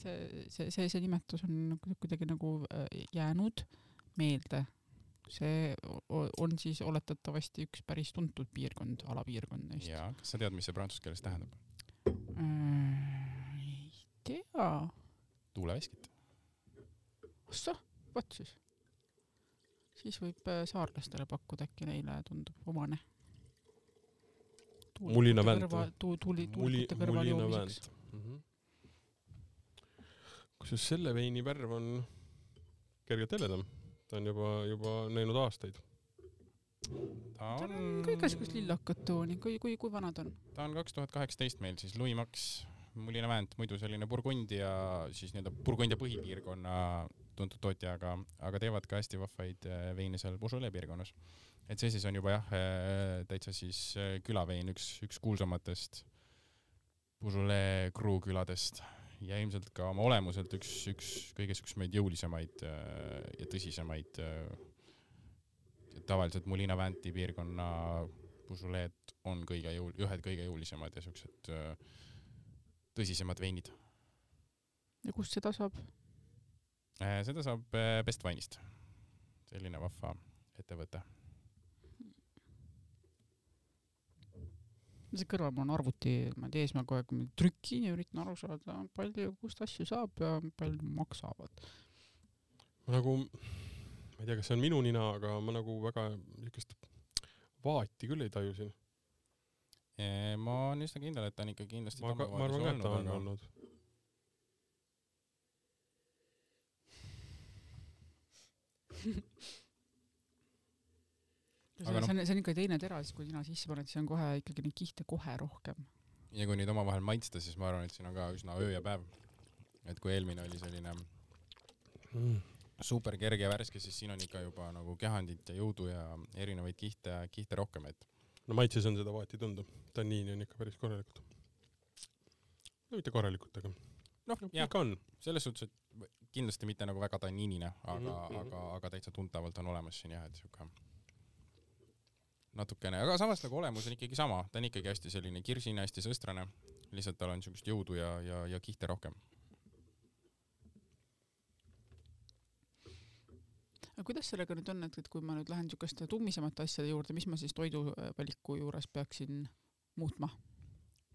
A: see, see, see, see nimetus on nagu kuidagi nagu äh, jäänud meelde. see on siis oletatavasti üks päris tuntud piirkond, alapiirkond neist.
B: jaa, kas sa tead, mis see prantsuse keeles tähendab?
A: Äh, ei tea,
B: tuuleveskit.
A: ossa, vot siis. siis võib äh, saarlastele pakkuda, äkki neile tundub omane.
C: Mulina Vänt või?
A: tu-, tuli,
C: Muli-,
A: tuulikute kõrval
C: Mulina
A: joomiseks.
C: Mm. -hmm. kusjuures selle veini värv on kergelt heledam, ta on juba, juba näinud aastaid.
B: ta
A: on
B: on
A: ka igasugust lillakat tooni, kui, kui, kui vana ta on?
B: ta on kaks tuhat kaheksateist meil siis Louis Max, Mulina Vant, muidu selline Burgundia siis nii-öelda Burgundia põhipiirkonna tuntud tootja, aga, aga teevad ka hästi vahvaid äh, veine seal Beaujolais piirkonnas. et see siis on juba jah, täitsa siis äh, külavein, üks, üks kuulsamatest Beaujolais kruuküladest ja ilmselt ka oma olemuselt üks, üks kõige siuksemaid jõulisemaid äh, ja tõsisemaid äh, tavaliselt Mulina Vanti piirkonna Beaujolais on kõige jõul-, ühed kõige jõulisemad ja siuksed äh, tõsisemad veinid.
A: ja kust seda saab?
B: seda saab äh, Best Wine'ist. selline vahva ettevõte.
A: see kõrval mul on arvuti, ma ei tea, ees ma kogu aeg trükin ja üritan aru saada, palju, kust asju saab ja palju maksavad.
C: ma nagu, ma ei tea, kas see on minu nina, aga ma nagu väga niisugust vaati küll ei taju siin.
B: Ma olen üsna kindel, et ta on ikka kindlasti
C: ma, ma arvan ka, et ta on olnud.
A: see
B: Aga noh-
A: on, see on ikka teine tera, siis kui sina sisse paned, siis on kohe ikkagi neid kihte kohe rohkem.
B: ja kui neid omavahel maitsta, siis ma arvan, et siin on ka üsna öö ja päev. et kui eelmine oli selline
C: Mm.
B: super kerge ja värske, siis siin on ikka juba nagu kehandit ja jõudu ja erinevaid kihte, kihte rohkem, et
C: no maitses on seda vahet ei tunda. tanniini on ikka päris korralikud. no mitte korralikud, aga
B: noh
C: ikka on.
B: selles suhtes, et kindlasti mitte nagu väga tanniinine, aga mm, -hmm. aga, aga täitsa tuntavalt on olemas siin jah, et siuke natukene, aga samas nagu olemus on ikkagi sama, ta on ikkagi hästi selline kirsine, hästi sõstrane, lihtsalt tal on siukest jõudu ja, ja, ja kihte rohkem.
A: Aga kuidas sellega nüüd on, et, et kui ma nüüd lähen niisuguste tummisemate asjade juurde, mis ma siis toiduvaliku juures peaksin muutma?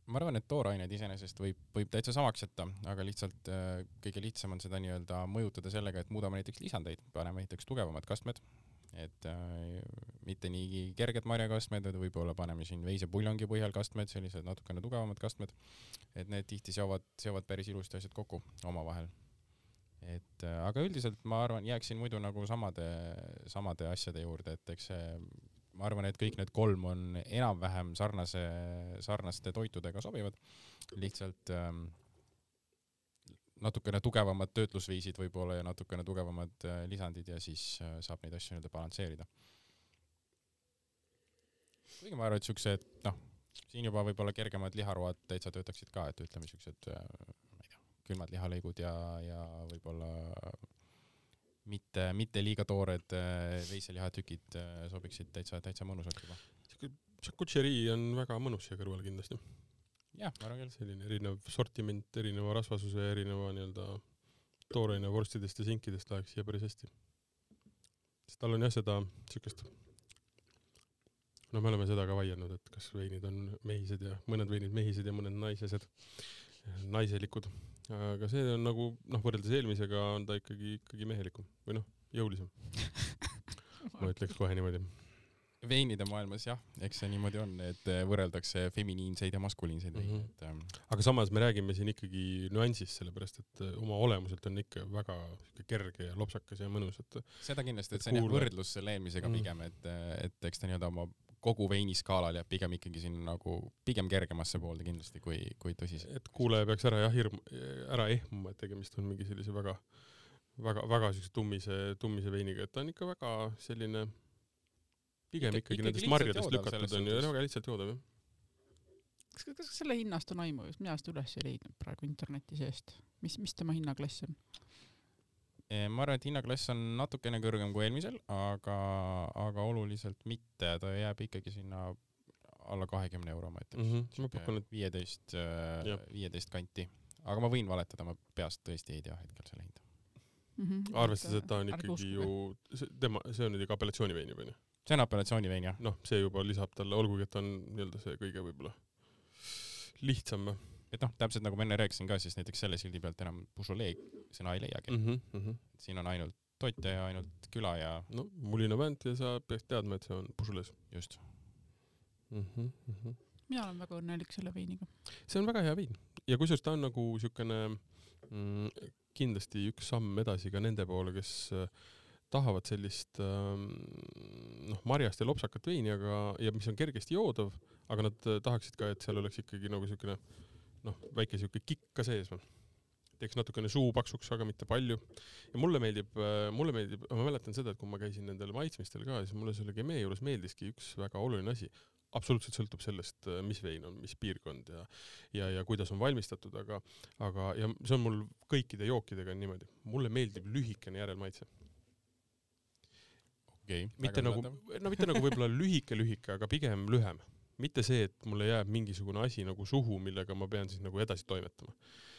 B: ma arvan, et toorained iseenesest võib, võib täitsa samaks jätta, aga lihtsalt äh, kõige lihtsam on seda nii-öelda mõjutada sellega, et muudame näiteks lisandeid, paneme näiteks tugevamad kastmed, et äh, mitte nii kerged marjakastmed, vaid võib-olla paneme siin veisepuljongi põhjal kastmed, sellised natukene tugevamad kastmed, et need tihti seovad, seovad päris ilusti asjad kokku omavahel. Et äh, aga üldiselt ma arvan, jääksin muidu nagu samade, samade asjade juurde, et eks see ma arvan, et kõik need kolm on enam-vähem sarnase, sarnaste toitudega sobivad, lihtsalt ähm, natukene tugevamad töötlusviisid võib-olla ja natukene tugevamad äh, lisandid ja siis äh, saab neid asju nii-öelda balansseerida. kuigi ma arvan, et siuksed, noh, siin juba võib-olla kergemad liharoad täitsa töötaksid ka, et ütleme siuksed, külmad lihalõigud ja, ja võib-olla mitte, mitte liiga toored äh, veiselihatükid äh, sobiksid täitsa, täitsa mõnusalt juba.
C: Charcuterie on väga mõnus siia kõrvale kindlasti.
B: jah, ma arvan küll.
C: selline erinev sortiment, erineva rasvasuse erineva nii-öelda tooraine vorstidest ja sinkidest läheks siia päris hästi. sest tal on jah seda siukest, no me oleme seda ka vaielnud, et kas veinid on mehised ja mõned veinid mehised ja mõned naisesed, naiselikud. aga see on nagu noh, võrreldes eelmisega on ta ikkagi, ikkagi mehelikum või noh, jõulisem, ma ütleks kohe niimoodi.
B: veinide maailmas jah, eks see niimoodi on, et äh, võrreldakse feminiinseid ja maskuliinseid veine
C: Mhm.,
B: et ähm,
C: aga samas me räägime siin ikkagi nüansist, sellepärast et äh, oma olemuselt on ikka väga sihuke kerge ja lopsakas ja mõnus, et
B: seda kindlasti,
C: Et
B: see on jah võrdlus selle eelmisega
C: Mm.
B: pigem, et, et eks ta nii-öelda oma kogu veiniskaalal jääb pigem ikkagi siin nagu pigem kergemasse poolde kindlasti kui, kui tõsise.
C: et kuulaja peaks ära jah hirm, ära ehmuma, et tegemist on mingi sellise väga, väga, väga siukse tummise, tummise veiniga, et ta on ikka väga selline pigem
B: Ikka-
C: ikkagi, ikkagi nendest marjadest lükatud on ju, väga lihtsalt joodav jah.
A: kas, kas selle hinnast on aimu, mina seda üles ei leidnud praegu interneti seest. mis, mis tema hinnaklass on?
B: Eh, ma arvan, et hinnaklass on natukene kõrgem kui eelmisel, aga, aga oluliselt mitte, ta jääb ikkagi sinna alla kahekümne euro, ma ütleks
C: Mhm, ma pakun, et-
B: viieteist,
C: Jah.
B: viieteist kanti. aga ma võin valetada, ma peast tõesti ei tea hetkel selle hinda.
C: arvestades, et ta on ikkagi ju, tema, see on nüüd ikka apellatsioonivein juba onju.
B: see on apellatsioonivein jah,
C: noh, see juba lisab talle, olgugi et ta on nii-öelda see kõige võib-olla lihtsam
B: et noh, täpselt nagu ma enne rääkisin ka, siis näiteks selle sildi pealt enam Beaujolais sõna ei leiagi mm.
C: mm. -hmm.
B: siin on ainult tootja ja ainult küla ja
C: no mulina vänt ja sa peaks teadma, et see on Beaujolais
B: just.
C: mm. -hmm. Mm -hmm.
A: mina olen väga õnnelik selle veiniga.
C: see on väga hea vein ja kusjuures ta on nagu siukene mm, kindlasti üks samm edasi ka nende poole, kes äh, tahavad sellist ähm, noh, marjast ja lopsakat veini, aga, ja mis on kergesti joodav, aga nad äh, tahaksid ka, et seal oleks ikkagi nagu siukene noh, väike siuke kikk ka sees. teeks natukene suu paksuks, aga mitte palju. ja mulle meeldib, mulle meeldib, ma mäletan seda, et kui ma käisin nendel maitsmistel ka, siis mulle selle Gemee juures meeldiski üks väga oluline asi. absoluutselt sõltub sellest, mis vein on, mis piirkond ja ja, ja kuidas on valmistatud, aga, aga, ja see on mul kõikide jookidega on niimoodi, mulle meeldib lühikene järelmaitse.
B: okay,.
C: mitte nagu, no mitte nagu võib-olla lühike-lühike, aga pigem lühem. Mitte see, et mulle jääb mingisugune asi nagu suhu, millega ma pean siis nagu edasi toimetama.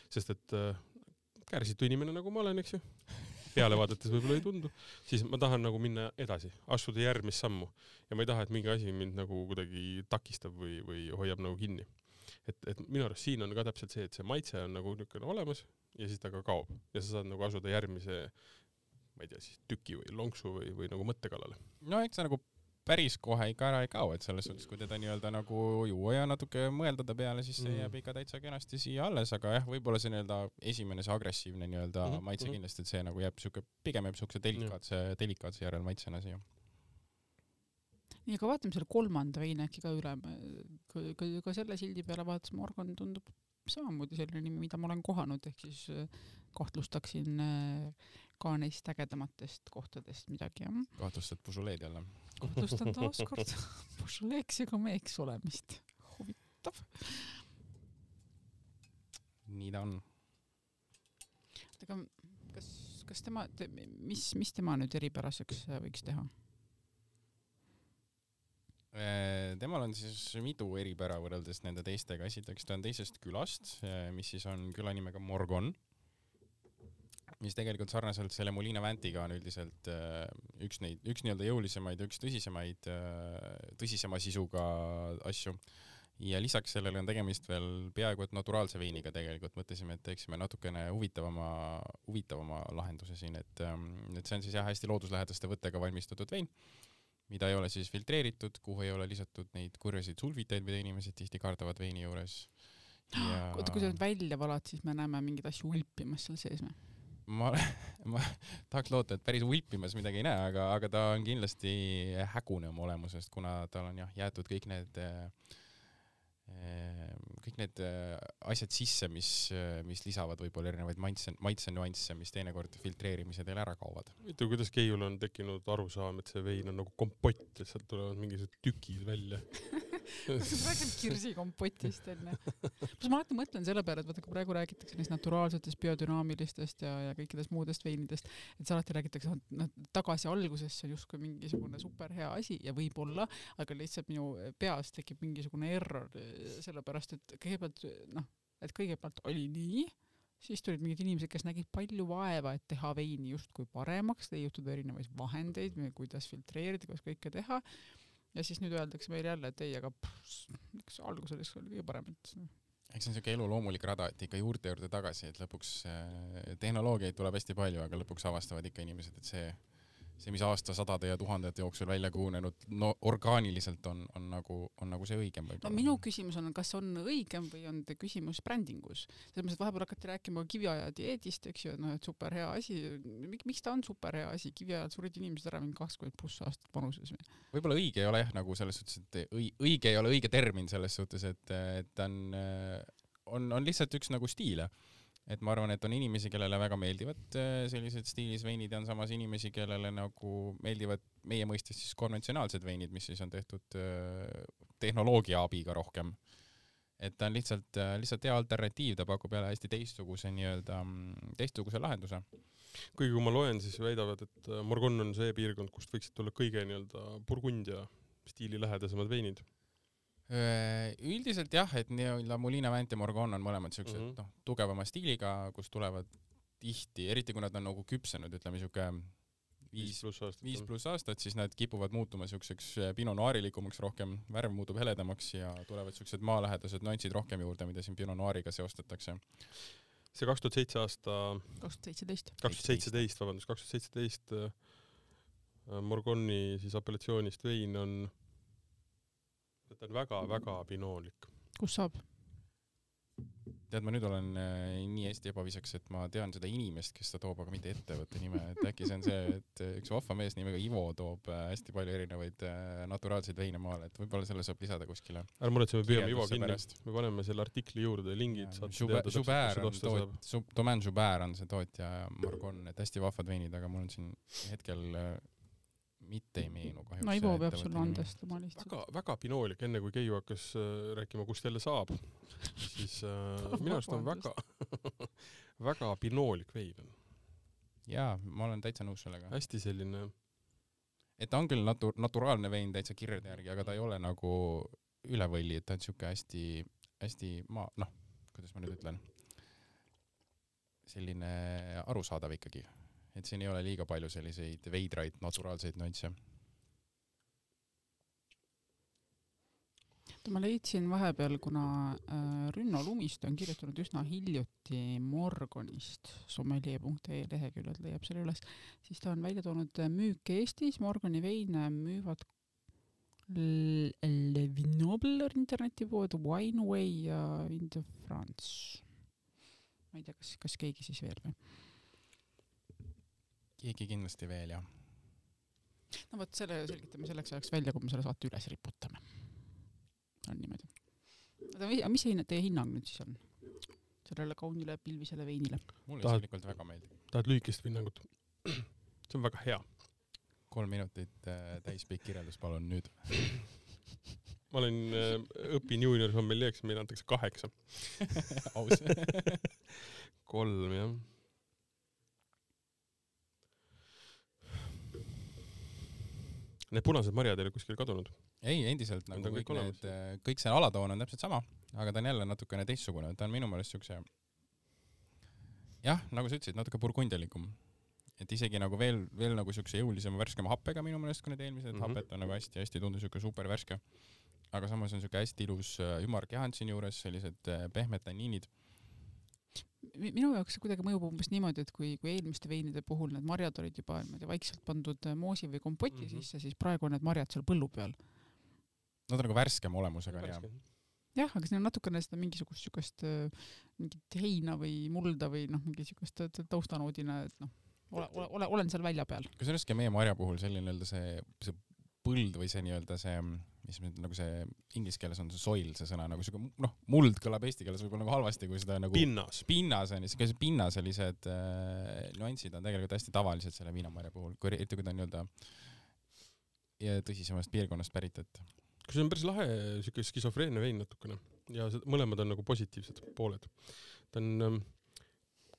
C: sest et äh, kärsitu inimene, nagu ma olen, eks ju, peale vaadates võib-olla ei tundu, siis ma tahan nagu minna edasi, astuda järgmist sammu ja ma ei taha, et mingi asi mind nagu kuidagi takistab või, või hoiab nagu kinni. et, et minu arust siin on ka täpselt see, et see maitse on nagu niisugune olemas ja siis ta ka kaob ja sa saad nagu asuda järgmise ma ei tea siis tüki või lonksu või, või nagu mõtte kallale.
B: no eks ta nagu päris kohe ikka ära ei kao, et selles suhtes, kui teda nii-öelda nagu juua ja natuke mõelda ta peale, siis see
C: Mm.
B: jääb ikka täitsa kenasti siia alles, aga jah, võib-olla see nii-öelda esimene, see agressiivne nii-öelda mm -hmm. maitse
C: mhm.
B: kindlasti, et see nagu jääb siuke, pigem jääb siukse delikaatse, delikaatse järelmaitsena siia.
A: nii, aga vaatame selle kolmanda veini äkki ka üle. ka, ka, ka selle sildi peale vaatasime, organ tundub samamoodi selline nimi, mida ma olen kohanud, ehk siis äh, kahtlustaksin äh, ka neist ägedamatest kohtadest midagi jah.
B: kahtlustad Beaujolais jälle?
A: kahtlustan taaskord Beaujolai'ks ega meeks olemist. huvitav.
B: nii ta on.
A: aga kas, kas tema, mis, mis tema nüüd eripäraseks äh, võiks teha?
B: Äh, temal on siis mitu eripära võrreldes nende teistega, esiteks ta on teisest külast, mis siis on küla nimega Morgon, mis tegelikult sarnaselt selle Molina Vantiga on üldiselt äh, üks neid, üks nii-öelda jõulisemaid ja üks tõsisemaid, tõsisema sisuga asju. ja lisaks sellele on tegemist veel peaaegu et naturaalse veiniga tegelikult, mõtlesime, et teeksime natukene huvitavama, huvitavama lahenduse siin, et, et see on siis jah, hästi looduslähedaste võttega valmistatud vein mida ei ole siis filtreeritud, kuhu ei ole lisatud neid kurjasid sulfiteid, mida inimesed tihti kardavad veini juures. ja
A: oota, kui sa nüüd välja valad, siis me näeme mingeid asju ulpimas seal sees või?
B: Ma, ma tahaks loota, et päris ulpimas midagi ei näe, aga, aga ta on kindlasti hägune oma olemusest, kuna tal on jah, jäetud kõik need, kõik need äh, asjad sisse, mis, mis lisavad võib-olla erinevaid maitse, maitsenüansse, mis teinekord filtreerimise teel ära kaovad.
C: huvitav, kuidas Keiul on tekkinud arusaam, et see vein on nagu kompott ja sealt tulevad mingisugused tükid välja.
A: räägime kirsikompotist onju. ma alati mõtlen selle peale, et vaata, kui praegu räägitakse neist naturaalsetest biodünaamilistest ja, ja kõikidest muudest veinidest, et alati räägitakse, et noh, tagasi algusesse on justkui mingisugune superhea asi ja võib-olla, aga lihtsalt minu peas tekib mingisugune error, sellepärast et kõigepealt noh, et kõigepealt oli nii, siis tulid mingid inimesed, kes nägid palju vaeva, et teha veini justkui paremaks, leiutada erinevaid vahendeid, kuidas filtreerida, kuidas kõike teha. Ja siis nüüd öeldakse meile jälle, et ei, aga eks alguses oli kõige parem, et
B: eks see on siuke elu loomulik rada, et ikka juurte juurde tagasi, et lõpuks äh, tehnoloogiaid tuleb hästi palju, aga lõpuks avastavad ikka inimesed, et see, see, mis aastasadade ja tuhandete jooksul välja kujunenud, no orgaaniliselt on, on nagu, on nagu see õigem
A: no
B: võib-olla.
A: minu küsimus on, kas on õigem või on küsimus brändingus. selles mõttes, et vahepeal hakati rääkima kiviaja dieedist, eks ju, et noh, et super hea asi, miks ta on super hea asi, kiviajal surid inimesed ära mingi kakskümmend pluss aastat vanuses või?
B: võib-olla õige ei ole jah, nagu selles suhtes, et õi-, õige ei ole õige termin selles suhtes, et, et ta on, on, on lihtsalt üks nagu stiile. Et ma arvan, et on inimesi, kellele väga meeldivad äh, sellised stiilis veinid ja on samas inimesi, kellele nagu meeldivad meie mõistes siis konventsionaalsed veinid, mis siis on tehtud äh, tehnoloogia abiga rohkem. et ta on lihtsalt, lihtsalt hea alternatiiv, ta pakub jälle hästi teistsuguse nii-öelda, teistsuguse lahenduse.
C: kuigi kui ma loen, siis väidavad, et äh, Morgon on see piirkond, kust võiksid tulla kõige nii-öelda Burgundia stiili lähedasemad veinid.
B: Üldiselt jah, et nii-öelda Molina Vant ja Morgon on mõlemad siuksed mm. -hmm. noh, tugevama stiiliga, kus tulevad tihti, eriti kui nad on nagu küpsenud, ütleme siuke viis,
C: pluss aastat.
B: viis pluss aastat, siis nad kipuvad muutuma siukseks äh, Pinot Noirilikumaks rohkem, värv muutub heledamaks ja tulevad siuksed maalähedased nüansid rohkem juurde, mida siin Pinot Noiriga seostatakse.
C: see kaks tuhat seitse aasta,
A: kaks tuhat seitseteist.
C: kaks tuhat seitseteist, vabandust, kaks tuhat seitseteist äh, Morgoni siis apellatsioonist vein on, ta on väga-väga pinoolik.
A: kus saab?
B: tead, ma nüüd olen äh, nii hästi ebaviisakas, et ma tean seda inimest, kes ta toob, aga mitte ettevõtte nime, et äkki see on see, et üks vahva mees nimega Ivo toob äh, hästi palju erinevaid äh, naturaalseid veine maale, et võib-olla selle saab lisada kuskile.
C: ära muretse, me püüame Ivo kinni me paneme selle artikli juurde lingid, saate
B: Joubert
C: teada
B: Joubert on toot-, Domaine Joubert on see tootja ja Morgon, et hästi vahvad veinid, aga mul on siin hetkel mitte ei meenu kahjuks.
A: no Ivo peab sulle andestama lihtsalt.
C: väga, väga pinoolik, enne kui Keiu hakkas äh, rääkima, kust jälle saab, siis äh, minu arust on väga, väga pinoolik vein on.
B: jaa, ma olen täitsa nõus sellega.
C: hästi selline,
B: et ta on küll natu-, naturaalne vein täitsa kirjade järgi, aga ta ei ole nagu üle võlli, et ta on siuke hästi, hästi maa, noh, kuidas ma nüüd ütlen, selline arusaadav ikkagi. Et siin ei ole liiga palju selliseid veidraid naturaalseid nüansse.
A: ma leidsin vahepeal, kuna äh, Rünno Lumiste on kirjutanud üsna hiljuti Morgonist, sommelier.ee leheküljelt leiab selle üles, siis ta on välja toonud äh, müük Eestis, Morgani veine müüvad Le Vignoble internetipood, Wineway ja In the France. ma ei tea, kas, kas keegi siis veel või?
B: Keegi kindlasti veel jah.
A: no vot, selle selgitame selleks ajaks välja, kui me selle saate üles riputame. on niimoodi. oota, mis see teie hinnang nüüd siis on? sellele kaunile pilvisele veinile?
B: mulle isiklikult väga meeldib.
C: tahad lühikest hinnangut? see on väga hea.
B: kolm minutit äh, täispikk kirjeldus, palun nüüd.
C: ma olen, õpin juunior sommeljeeks, meile antakse kaheksa.
B: aus.
C: kolm jah. Need punased marjad ei ole kuskile kadunud.
B: ei, endiselt nagu
C: on
B: kõik
C: kõik
B: need, kõik see alatoon on täpselt sama, aga ta on jälle natukene teistsugune, ta on minu meelest siukse jah, nagu sa ütlesid, natuke burgundialikum. et isegi nagu veel, veel nagu siukse jõulisema värskema happega minu meelest kui need eelmised mm. -hmm. hapet on nagu hästi-hästi tundub siuke super värske. aga samas on siuke hästi ilus äh, ümarkehand siinjuures, sellised äh, pehmed tanniinid.
A: Mi- minu jaoks see kuidagi mõjub umbes niimoodi, et kui, kui eelmiste veinide puhul need marjad olid juba niimoodi vaikselt pandud äh, moosi või kompoti mm. -hmm. sisse, siis praegu on need marjad seal põllu peal.
B: Nad on nagu värskema olemusega ja
A: jah, aga siin on natukene seda mingisugust siukest äh, mingit heina või mulda või noh, mingi siukest äh, taustanoodina, et noh, ole, ole, ole, olen seal välja peal.
B: kusjuures ka meie marja puhul selline nii-öelda see, see põld või see nii-öelda see, mis nüüd nagu see inglise keeles on see soil, see sõna nagu siuke noh, muld kõlab eesti keeles võib-olla nagu halvasti, kui seda nagu
C: pinnas.
B: pinnas on, siuke pinnaselised äh, nüansid on tegelikult hästi tavalised selle viinamarja puhul, kui eriti kui ta on nii-öelda ja tõsisemast piirkonnast pärit, et
C: kas see on päris lahe siuke skisofreenne vein natukene ja mõlemad on nagu positiivsed pooled. ta on ähm,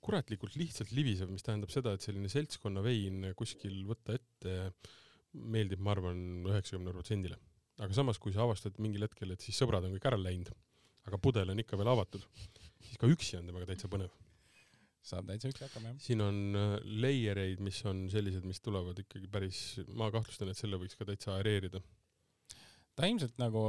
C: kuratlikult lihtsalt libisev, mis tähendab seda, et selline seltskonnavein kuskil võtta ette meeldib, ma arvan, üheksakümne protsendile. Aga samas, kui sa avastad mingil hetkel, et siis sõbrad on kõik ära läinud, aga pudel on ikka veel avatud, siis ka üksi on temaga täitsa põnev.
B: saab täitsa üksi hakkama jah.
C: siin on äh, layer eid, mis on sellised, mis tulevad ikkagi päris, ma kahtlustan, et selle võiks ka täitsa aereerida.
B: ta ilmselt nagu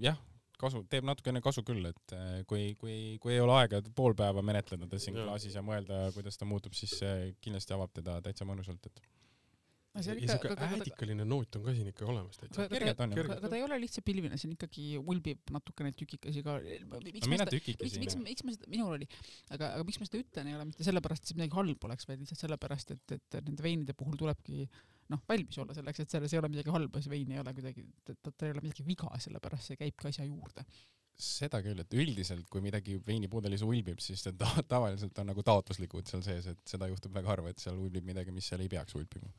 B: jah, kasu, teeb natukene kasu küll, et äh, kui, kui, kui ei ole aega pool päeva menetleda ta siin klaasis ja mõelda, kuidas ta muutub, siis see kindlasti avab teda täitsa mõnusalt, et
C: ja
A: aga,
C: äädikaline noot on ka siin ikka olemas täitsa.
A: aga,
B: kergelt on ju.
A: aga, aga ta ei ole lihtsalt pilvine, see on ikkagi ulbib natukene tükikesi ka. seda,
B: tükikesi
A: miks, miks, miks ma seda, minul oli, aga, aga miks ma seda ütlen, ei ole mitte sellepärast, et see midagi halba oleks, vaid lihtsalt sellepärast, et, et nende veinide puhul tulebki noh, valmis olla selleks, et selles ei ole midagi halba, see vein ei ole kuidagi, tal ei ole midagi viga, sellepärast see käibki asja juurde.
B: Seda küll, et üldiselt kui midagi veinipudelis ulbib, siis see ta- tavaliselt on nagu taotluslikud seal sees, et seda juhtub väga harva, et seal ulbib midagi, mis seal ei peaks ulbima.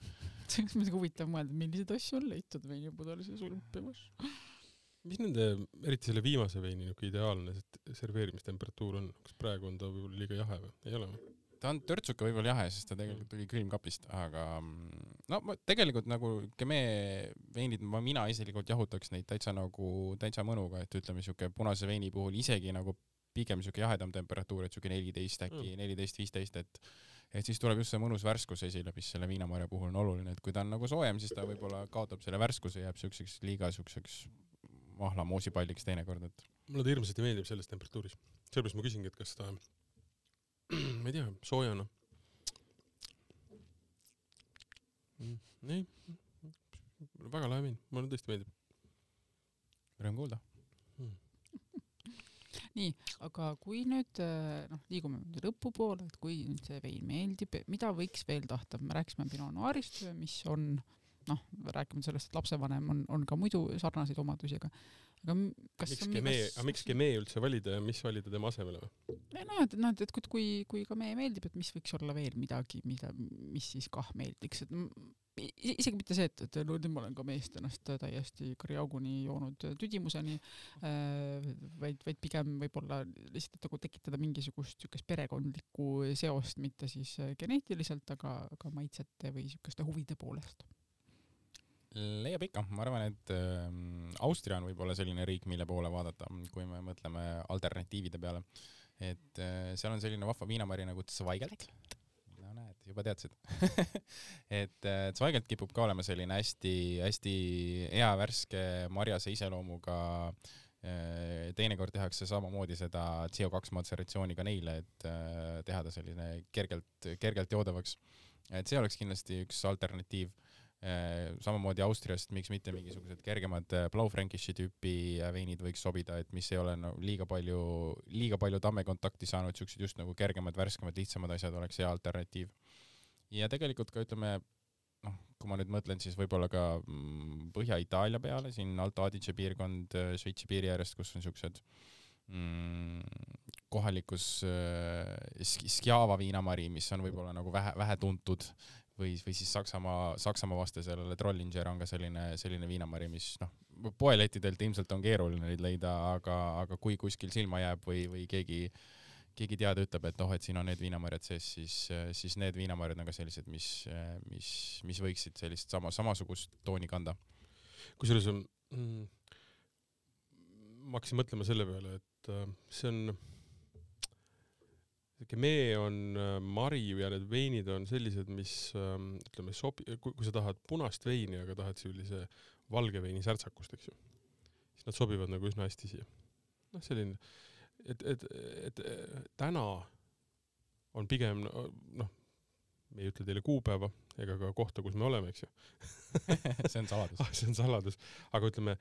A: see on muidugi huvitav mõelda, milliseid asju on leitud veinipudelises ulpimas.
C: mis nende, eriti selle viimase veini niuke ideaalne serveerimistemperatuur on, kas praegu on ta võib-olla liiga jahe või? ei ole või?
B: Ta on törtsuke võib-olla jahe, sest ta tegelikult tuli külmkapist, aga mm, no ma tegelikult nagu Gemee veinid, ma, mina isiklikult jahutaks neid täitsa nagu täitsa mõnuga, et ütleme siuke punase veini puhul isegi nagu pigem siuke jahedam temperatuur, et siuke neliteist äkki, neliteist, viisteist, et et siis tuleb just see mõnus värskus esile, mis selle viinamarja puhul on oluline, et kui ta on nagu soojem, siis ta võib-olla kaotab selle värskuse, jääb siukseks liiga siukseks mahlamoosipalliks teinekord, et
C: mulle ta hirmsasti meeldib selles temperatuuris. sellepärast ma küsingi, et kas ta, ma ei tea, soojana. ei, väga lahe vein, mulle tõesti meeldib.
B: rõõm kuulda.
A: nii, aga kui nüüd äh, noh, liigume nüüd lõpupoole, et kui nüüd see vein meeldib, mida võiks veel tahta, me rääkisime Pinot Noirist, mis on noh, rääkima sellest, et lapsevanem on, on ka muidu sarnaseid omadusi, aga aga kas
C: miks Gemee, aga miks Gemee üldse valida ja mis valida tema asemele või?
A: noh, et noh, et kui, kui, kui ka meie meeldib, et mis võiks olla veel midagi, mida, mis siis kah meeldiks, et isegi mitte see, et, et no nüüd ma olen ka meest ennast täiesti kõriauguni joonud tüdimuseni äh,, vaid, vaid pigem võib-olla lihtsalt et nagu tekitada mingisugust siukest perekondlikku seost, mitte siis äh, geneetiliselt, aga, aga maitsete või siukeste huvide poolest.
B: Leiab ikka, ma arvan, et ähm, Austria on võib-olla selline riik, mille poole vaadata, kui me mõtleme alternatiivide peale. et äh, seal on selline vahva viinamari nagu Zweigelt. no näed, juba teadsid et äh, Zweigelt kipub ka olema selline hästi-hästi hea värske marjase iseloomuga äh, teinekord tehakse samamoodi seda CO2 matseratsiooniga neile, et teha ta selline kergelt, kergelt joodavaks. et see oleks kindlasti üks alternatiiv Eh, samamoodi Austriast, miks mitte mingisugused kergemad eh, Blaufränkiši tüüpi eh, veinid võiks sobida, et mis ei ole no liiga palju, liiga palju tammekontakti saanud, siuksed just nagu kergemad, värskemad, lihtsamad asjad oleks hea alternatiiv. ja tegelikult ka ütleme, noh, kui ma nüüd mõtlen, siis võib-olla ka mm, Põhja-Itaalia peale, siin Alto Adige piirkond Šveitsi piiri äärest, kus on siuksed mm, kohalikus äh, Sk- Skjava viinamari, mis on võib-olla nagu vähe, vähe tuntud või, või siis Saksamaa, Saksamaa vastu sellele Trollinger on ka selline, selline viinamari, mis noh, poelettidelt ilmselt on keeruline neid leida, aga, aga kui kuskil silma jääb või, või keegi keegi teada ütleb, et oh, et siin on need viinamarjad sees, siis, siis need viinamarjad on ka sellised, mis, mis, mis võiksid sellist sama, samasugust tooni kanda.
C: kusjuures mm, ma hakkasin mõtlema selle peale, et äh, see on, siuke mee on äh, mari ja need veinid on sellised, mis ähm, ütleme sobi-, kui, kui sa tahad punast veini, aga tahad sellise valge veini särtsakust, eks ju, siis nad sobivad nagu üsna hästi siia. noh, selline, et, et, et äh, täna on pigem noh, me ei ütle teile kuupäeva ega ka kohta, kus me oleme, eks ju,
B: see on saladus.
C: see on saladus, aga ütleme,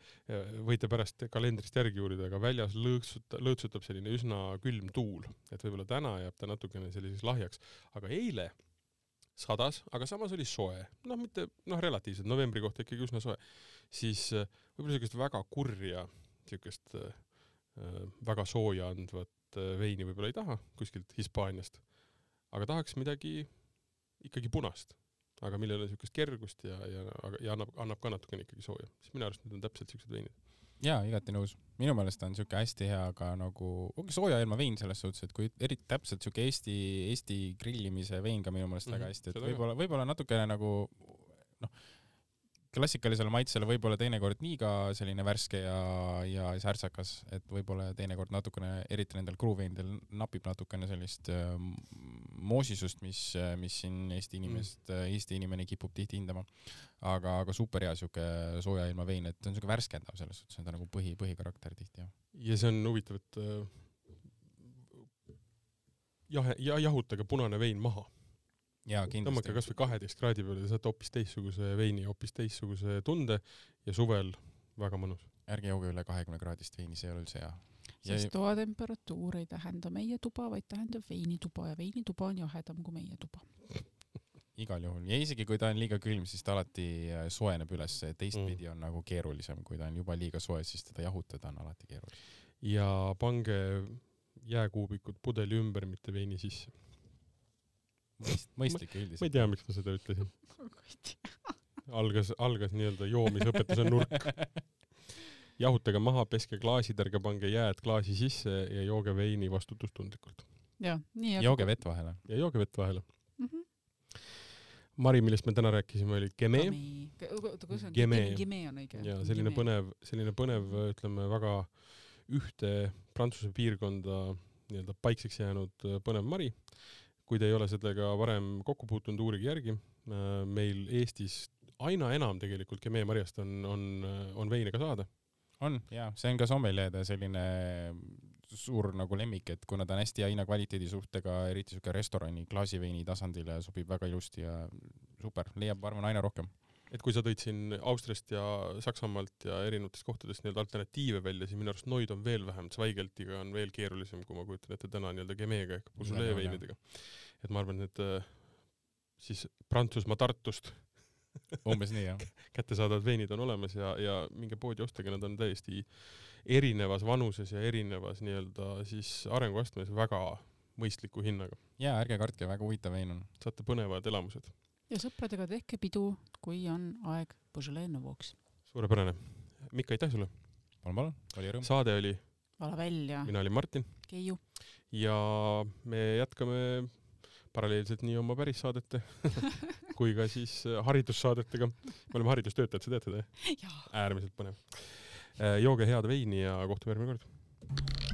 C: võite pärast kalendrist järgi uurida, aga väljas lõõtsuta-, lõõtsutab selline üsna külm tuul, et võib-olla täna jääb ta natukene selliseks lahjaks, aga eile sadas, aga samas oli soe, noh, mitte noh, relatiivselt. Novembri kohta ikkagi üsna soe, siis äh, võib-olla siukest väga kurja, siukest äh, äh, väga sooja andvat äh, veini võib-olla ei taha kuskilt Hispaaniast, aga tahaks midagi ikkagi punast aga millel on siukest kergust ja, ja, ja annab, annab ka natukene ikkagi sooja, siis minu arust need on täpselt siuksed veinid.
B: jaa, igati nõus. minu meelest on siuke hästi hea ka nagu, ongi sooja ilma vein selles suhtes, et kui eriti täpselt siuke Eesti, Eesti grillimise vein ka minu meelest
C: Mhm,
B: väga hästi, et võib-olla, võib-olla natukene nagu noh, klassikalisele maitsele võib-olla teinekord liiga selline värske ja, ja särtsakas, et võib-olla teinekord natukene, eriti nendel kruuveinidel napib natukene sellist äh, moosisust, mis, mis siin Eesti inimest mm., Eesti inimene kipub tihti hindama. aga, aga super hea siuke sooja ilma vein, et ta on siuke värskendav selles suhtes, see on ta nagu põhi, põhikarakter tihti jah.
C: ja see on huvitav, et äh, jahe, ja jahutage punane vein maha, tõmmake
B: kindlasti.
C: kasvõi kaheteist kraadi peale, te saate hoopis teistsuguse veini, hoopis teistsuguse tunde ja suvel väga mõnus.
B: ärge jooge üle kahekümne kraadist veini, see ei ole üldse hea. Ja-
A: sest toatemperatuur ei tähenda meie tuba, vaid tähendab veinituba ja veinituba on jahedam kui meie tuba.
B: igal juhul ja isegi kui ta on liiga külm, siis ta alati äh, soojeneb üles, teistpidi
C: Mm.
B: on nagu keerulisem, kui ta on juba liiga soe, siis teda jahutada on alati keerulisem.
C: ja pange jääkuubikud pudeli ümber, mitte veini sisse.
B: mõist-, mõistlik
C: ma
B: üldiselt.
C: ei tea, miks ma seda ütlesin. algas, algas nii-öelda joomisõpetuse nurk. jahutage maha, peske klaasid, ärge pange jääd klaasi sisse ja jooge veini vastutustundlikult.
A: jah, nii.
B: jooge vett vahele.
C: ja jooge vett vahele.
A: mm. -hmm.
C: Mari, millest me täna rääkisime, oli Geme
A: oota, kuidas on?
C: Geme.
A: Geme on õige.
C: ja selline. põnev, selline põnev, ütleme väga ühte Prantsuse piirkonda nii-öelda paikseks jäänud äh, põnev mari. Kui te ei ole sellega varem kokku puutunud, uurige järgi. meil Eestis aina enam tegelikult Geme marjast on, on, on veine ka saada.
B: on jaa, see on ka sommelierde selline suur nagu lemmik, et kuna ta on hästi hea hinnakvaliteedi suhtega, eriti siuke restorani klaasiveini tasandile sobib väga ilusti ja super, leiab, ma arvan, aina rohkem.
C: Et kui sa tõid siin Austriast ja Saksamaalt ja erinevatest kohtadest nii-öelda alternatiive välja, siis minu arust Noid on veel vähem, Zweigeltiga on veel keerulisem, kui ma kujutan ette täna nii-öelda Gemega ehk Beaujolais veinidega. et ma arvan, et äh, siis Prantsusmaa Tartust
B: umbes nii jah.
C: kättesaadavad veinid on olemas ja, ja minge poodi ostage, nad on täiesti erinevas vanuses ja erinevas nii-öelda siis arenguastmes väga mõistliku hinnaga.
B: jaa, ärge kartke, väga huvitav vein on.
C: saate põnevad elamused.
A: Ja sõpradega tehke pidu, kui on aeg Beaujolais Nouveauks.
C: suurepärane. Mikk, aitäh sulle.
B: palun, palun, oli rõõm.
C: saade oli,
A: vala välja,
C: mina olin Martin
A: Keiu.
C: ja me jätkame paralleelselt nii oma pärissaadete kui ka siis haridussaadetega. me oleme haridustöötajad, sa tead seda jah? äärmiselt põnev. jooge head veini ja kohtume järgmine kord.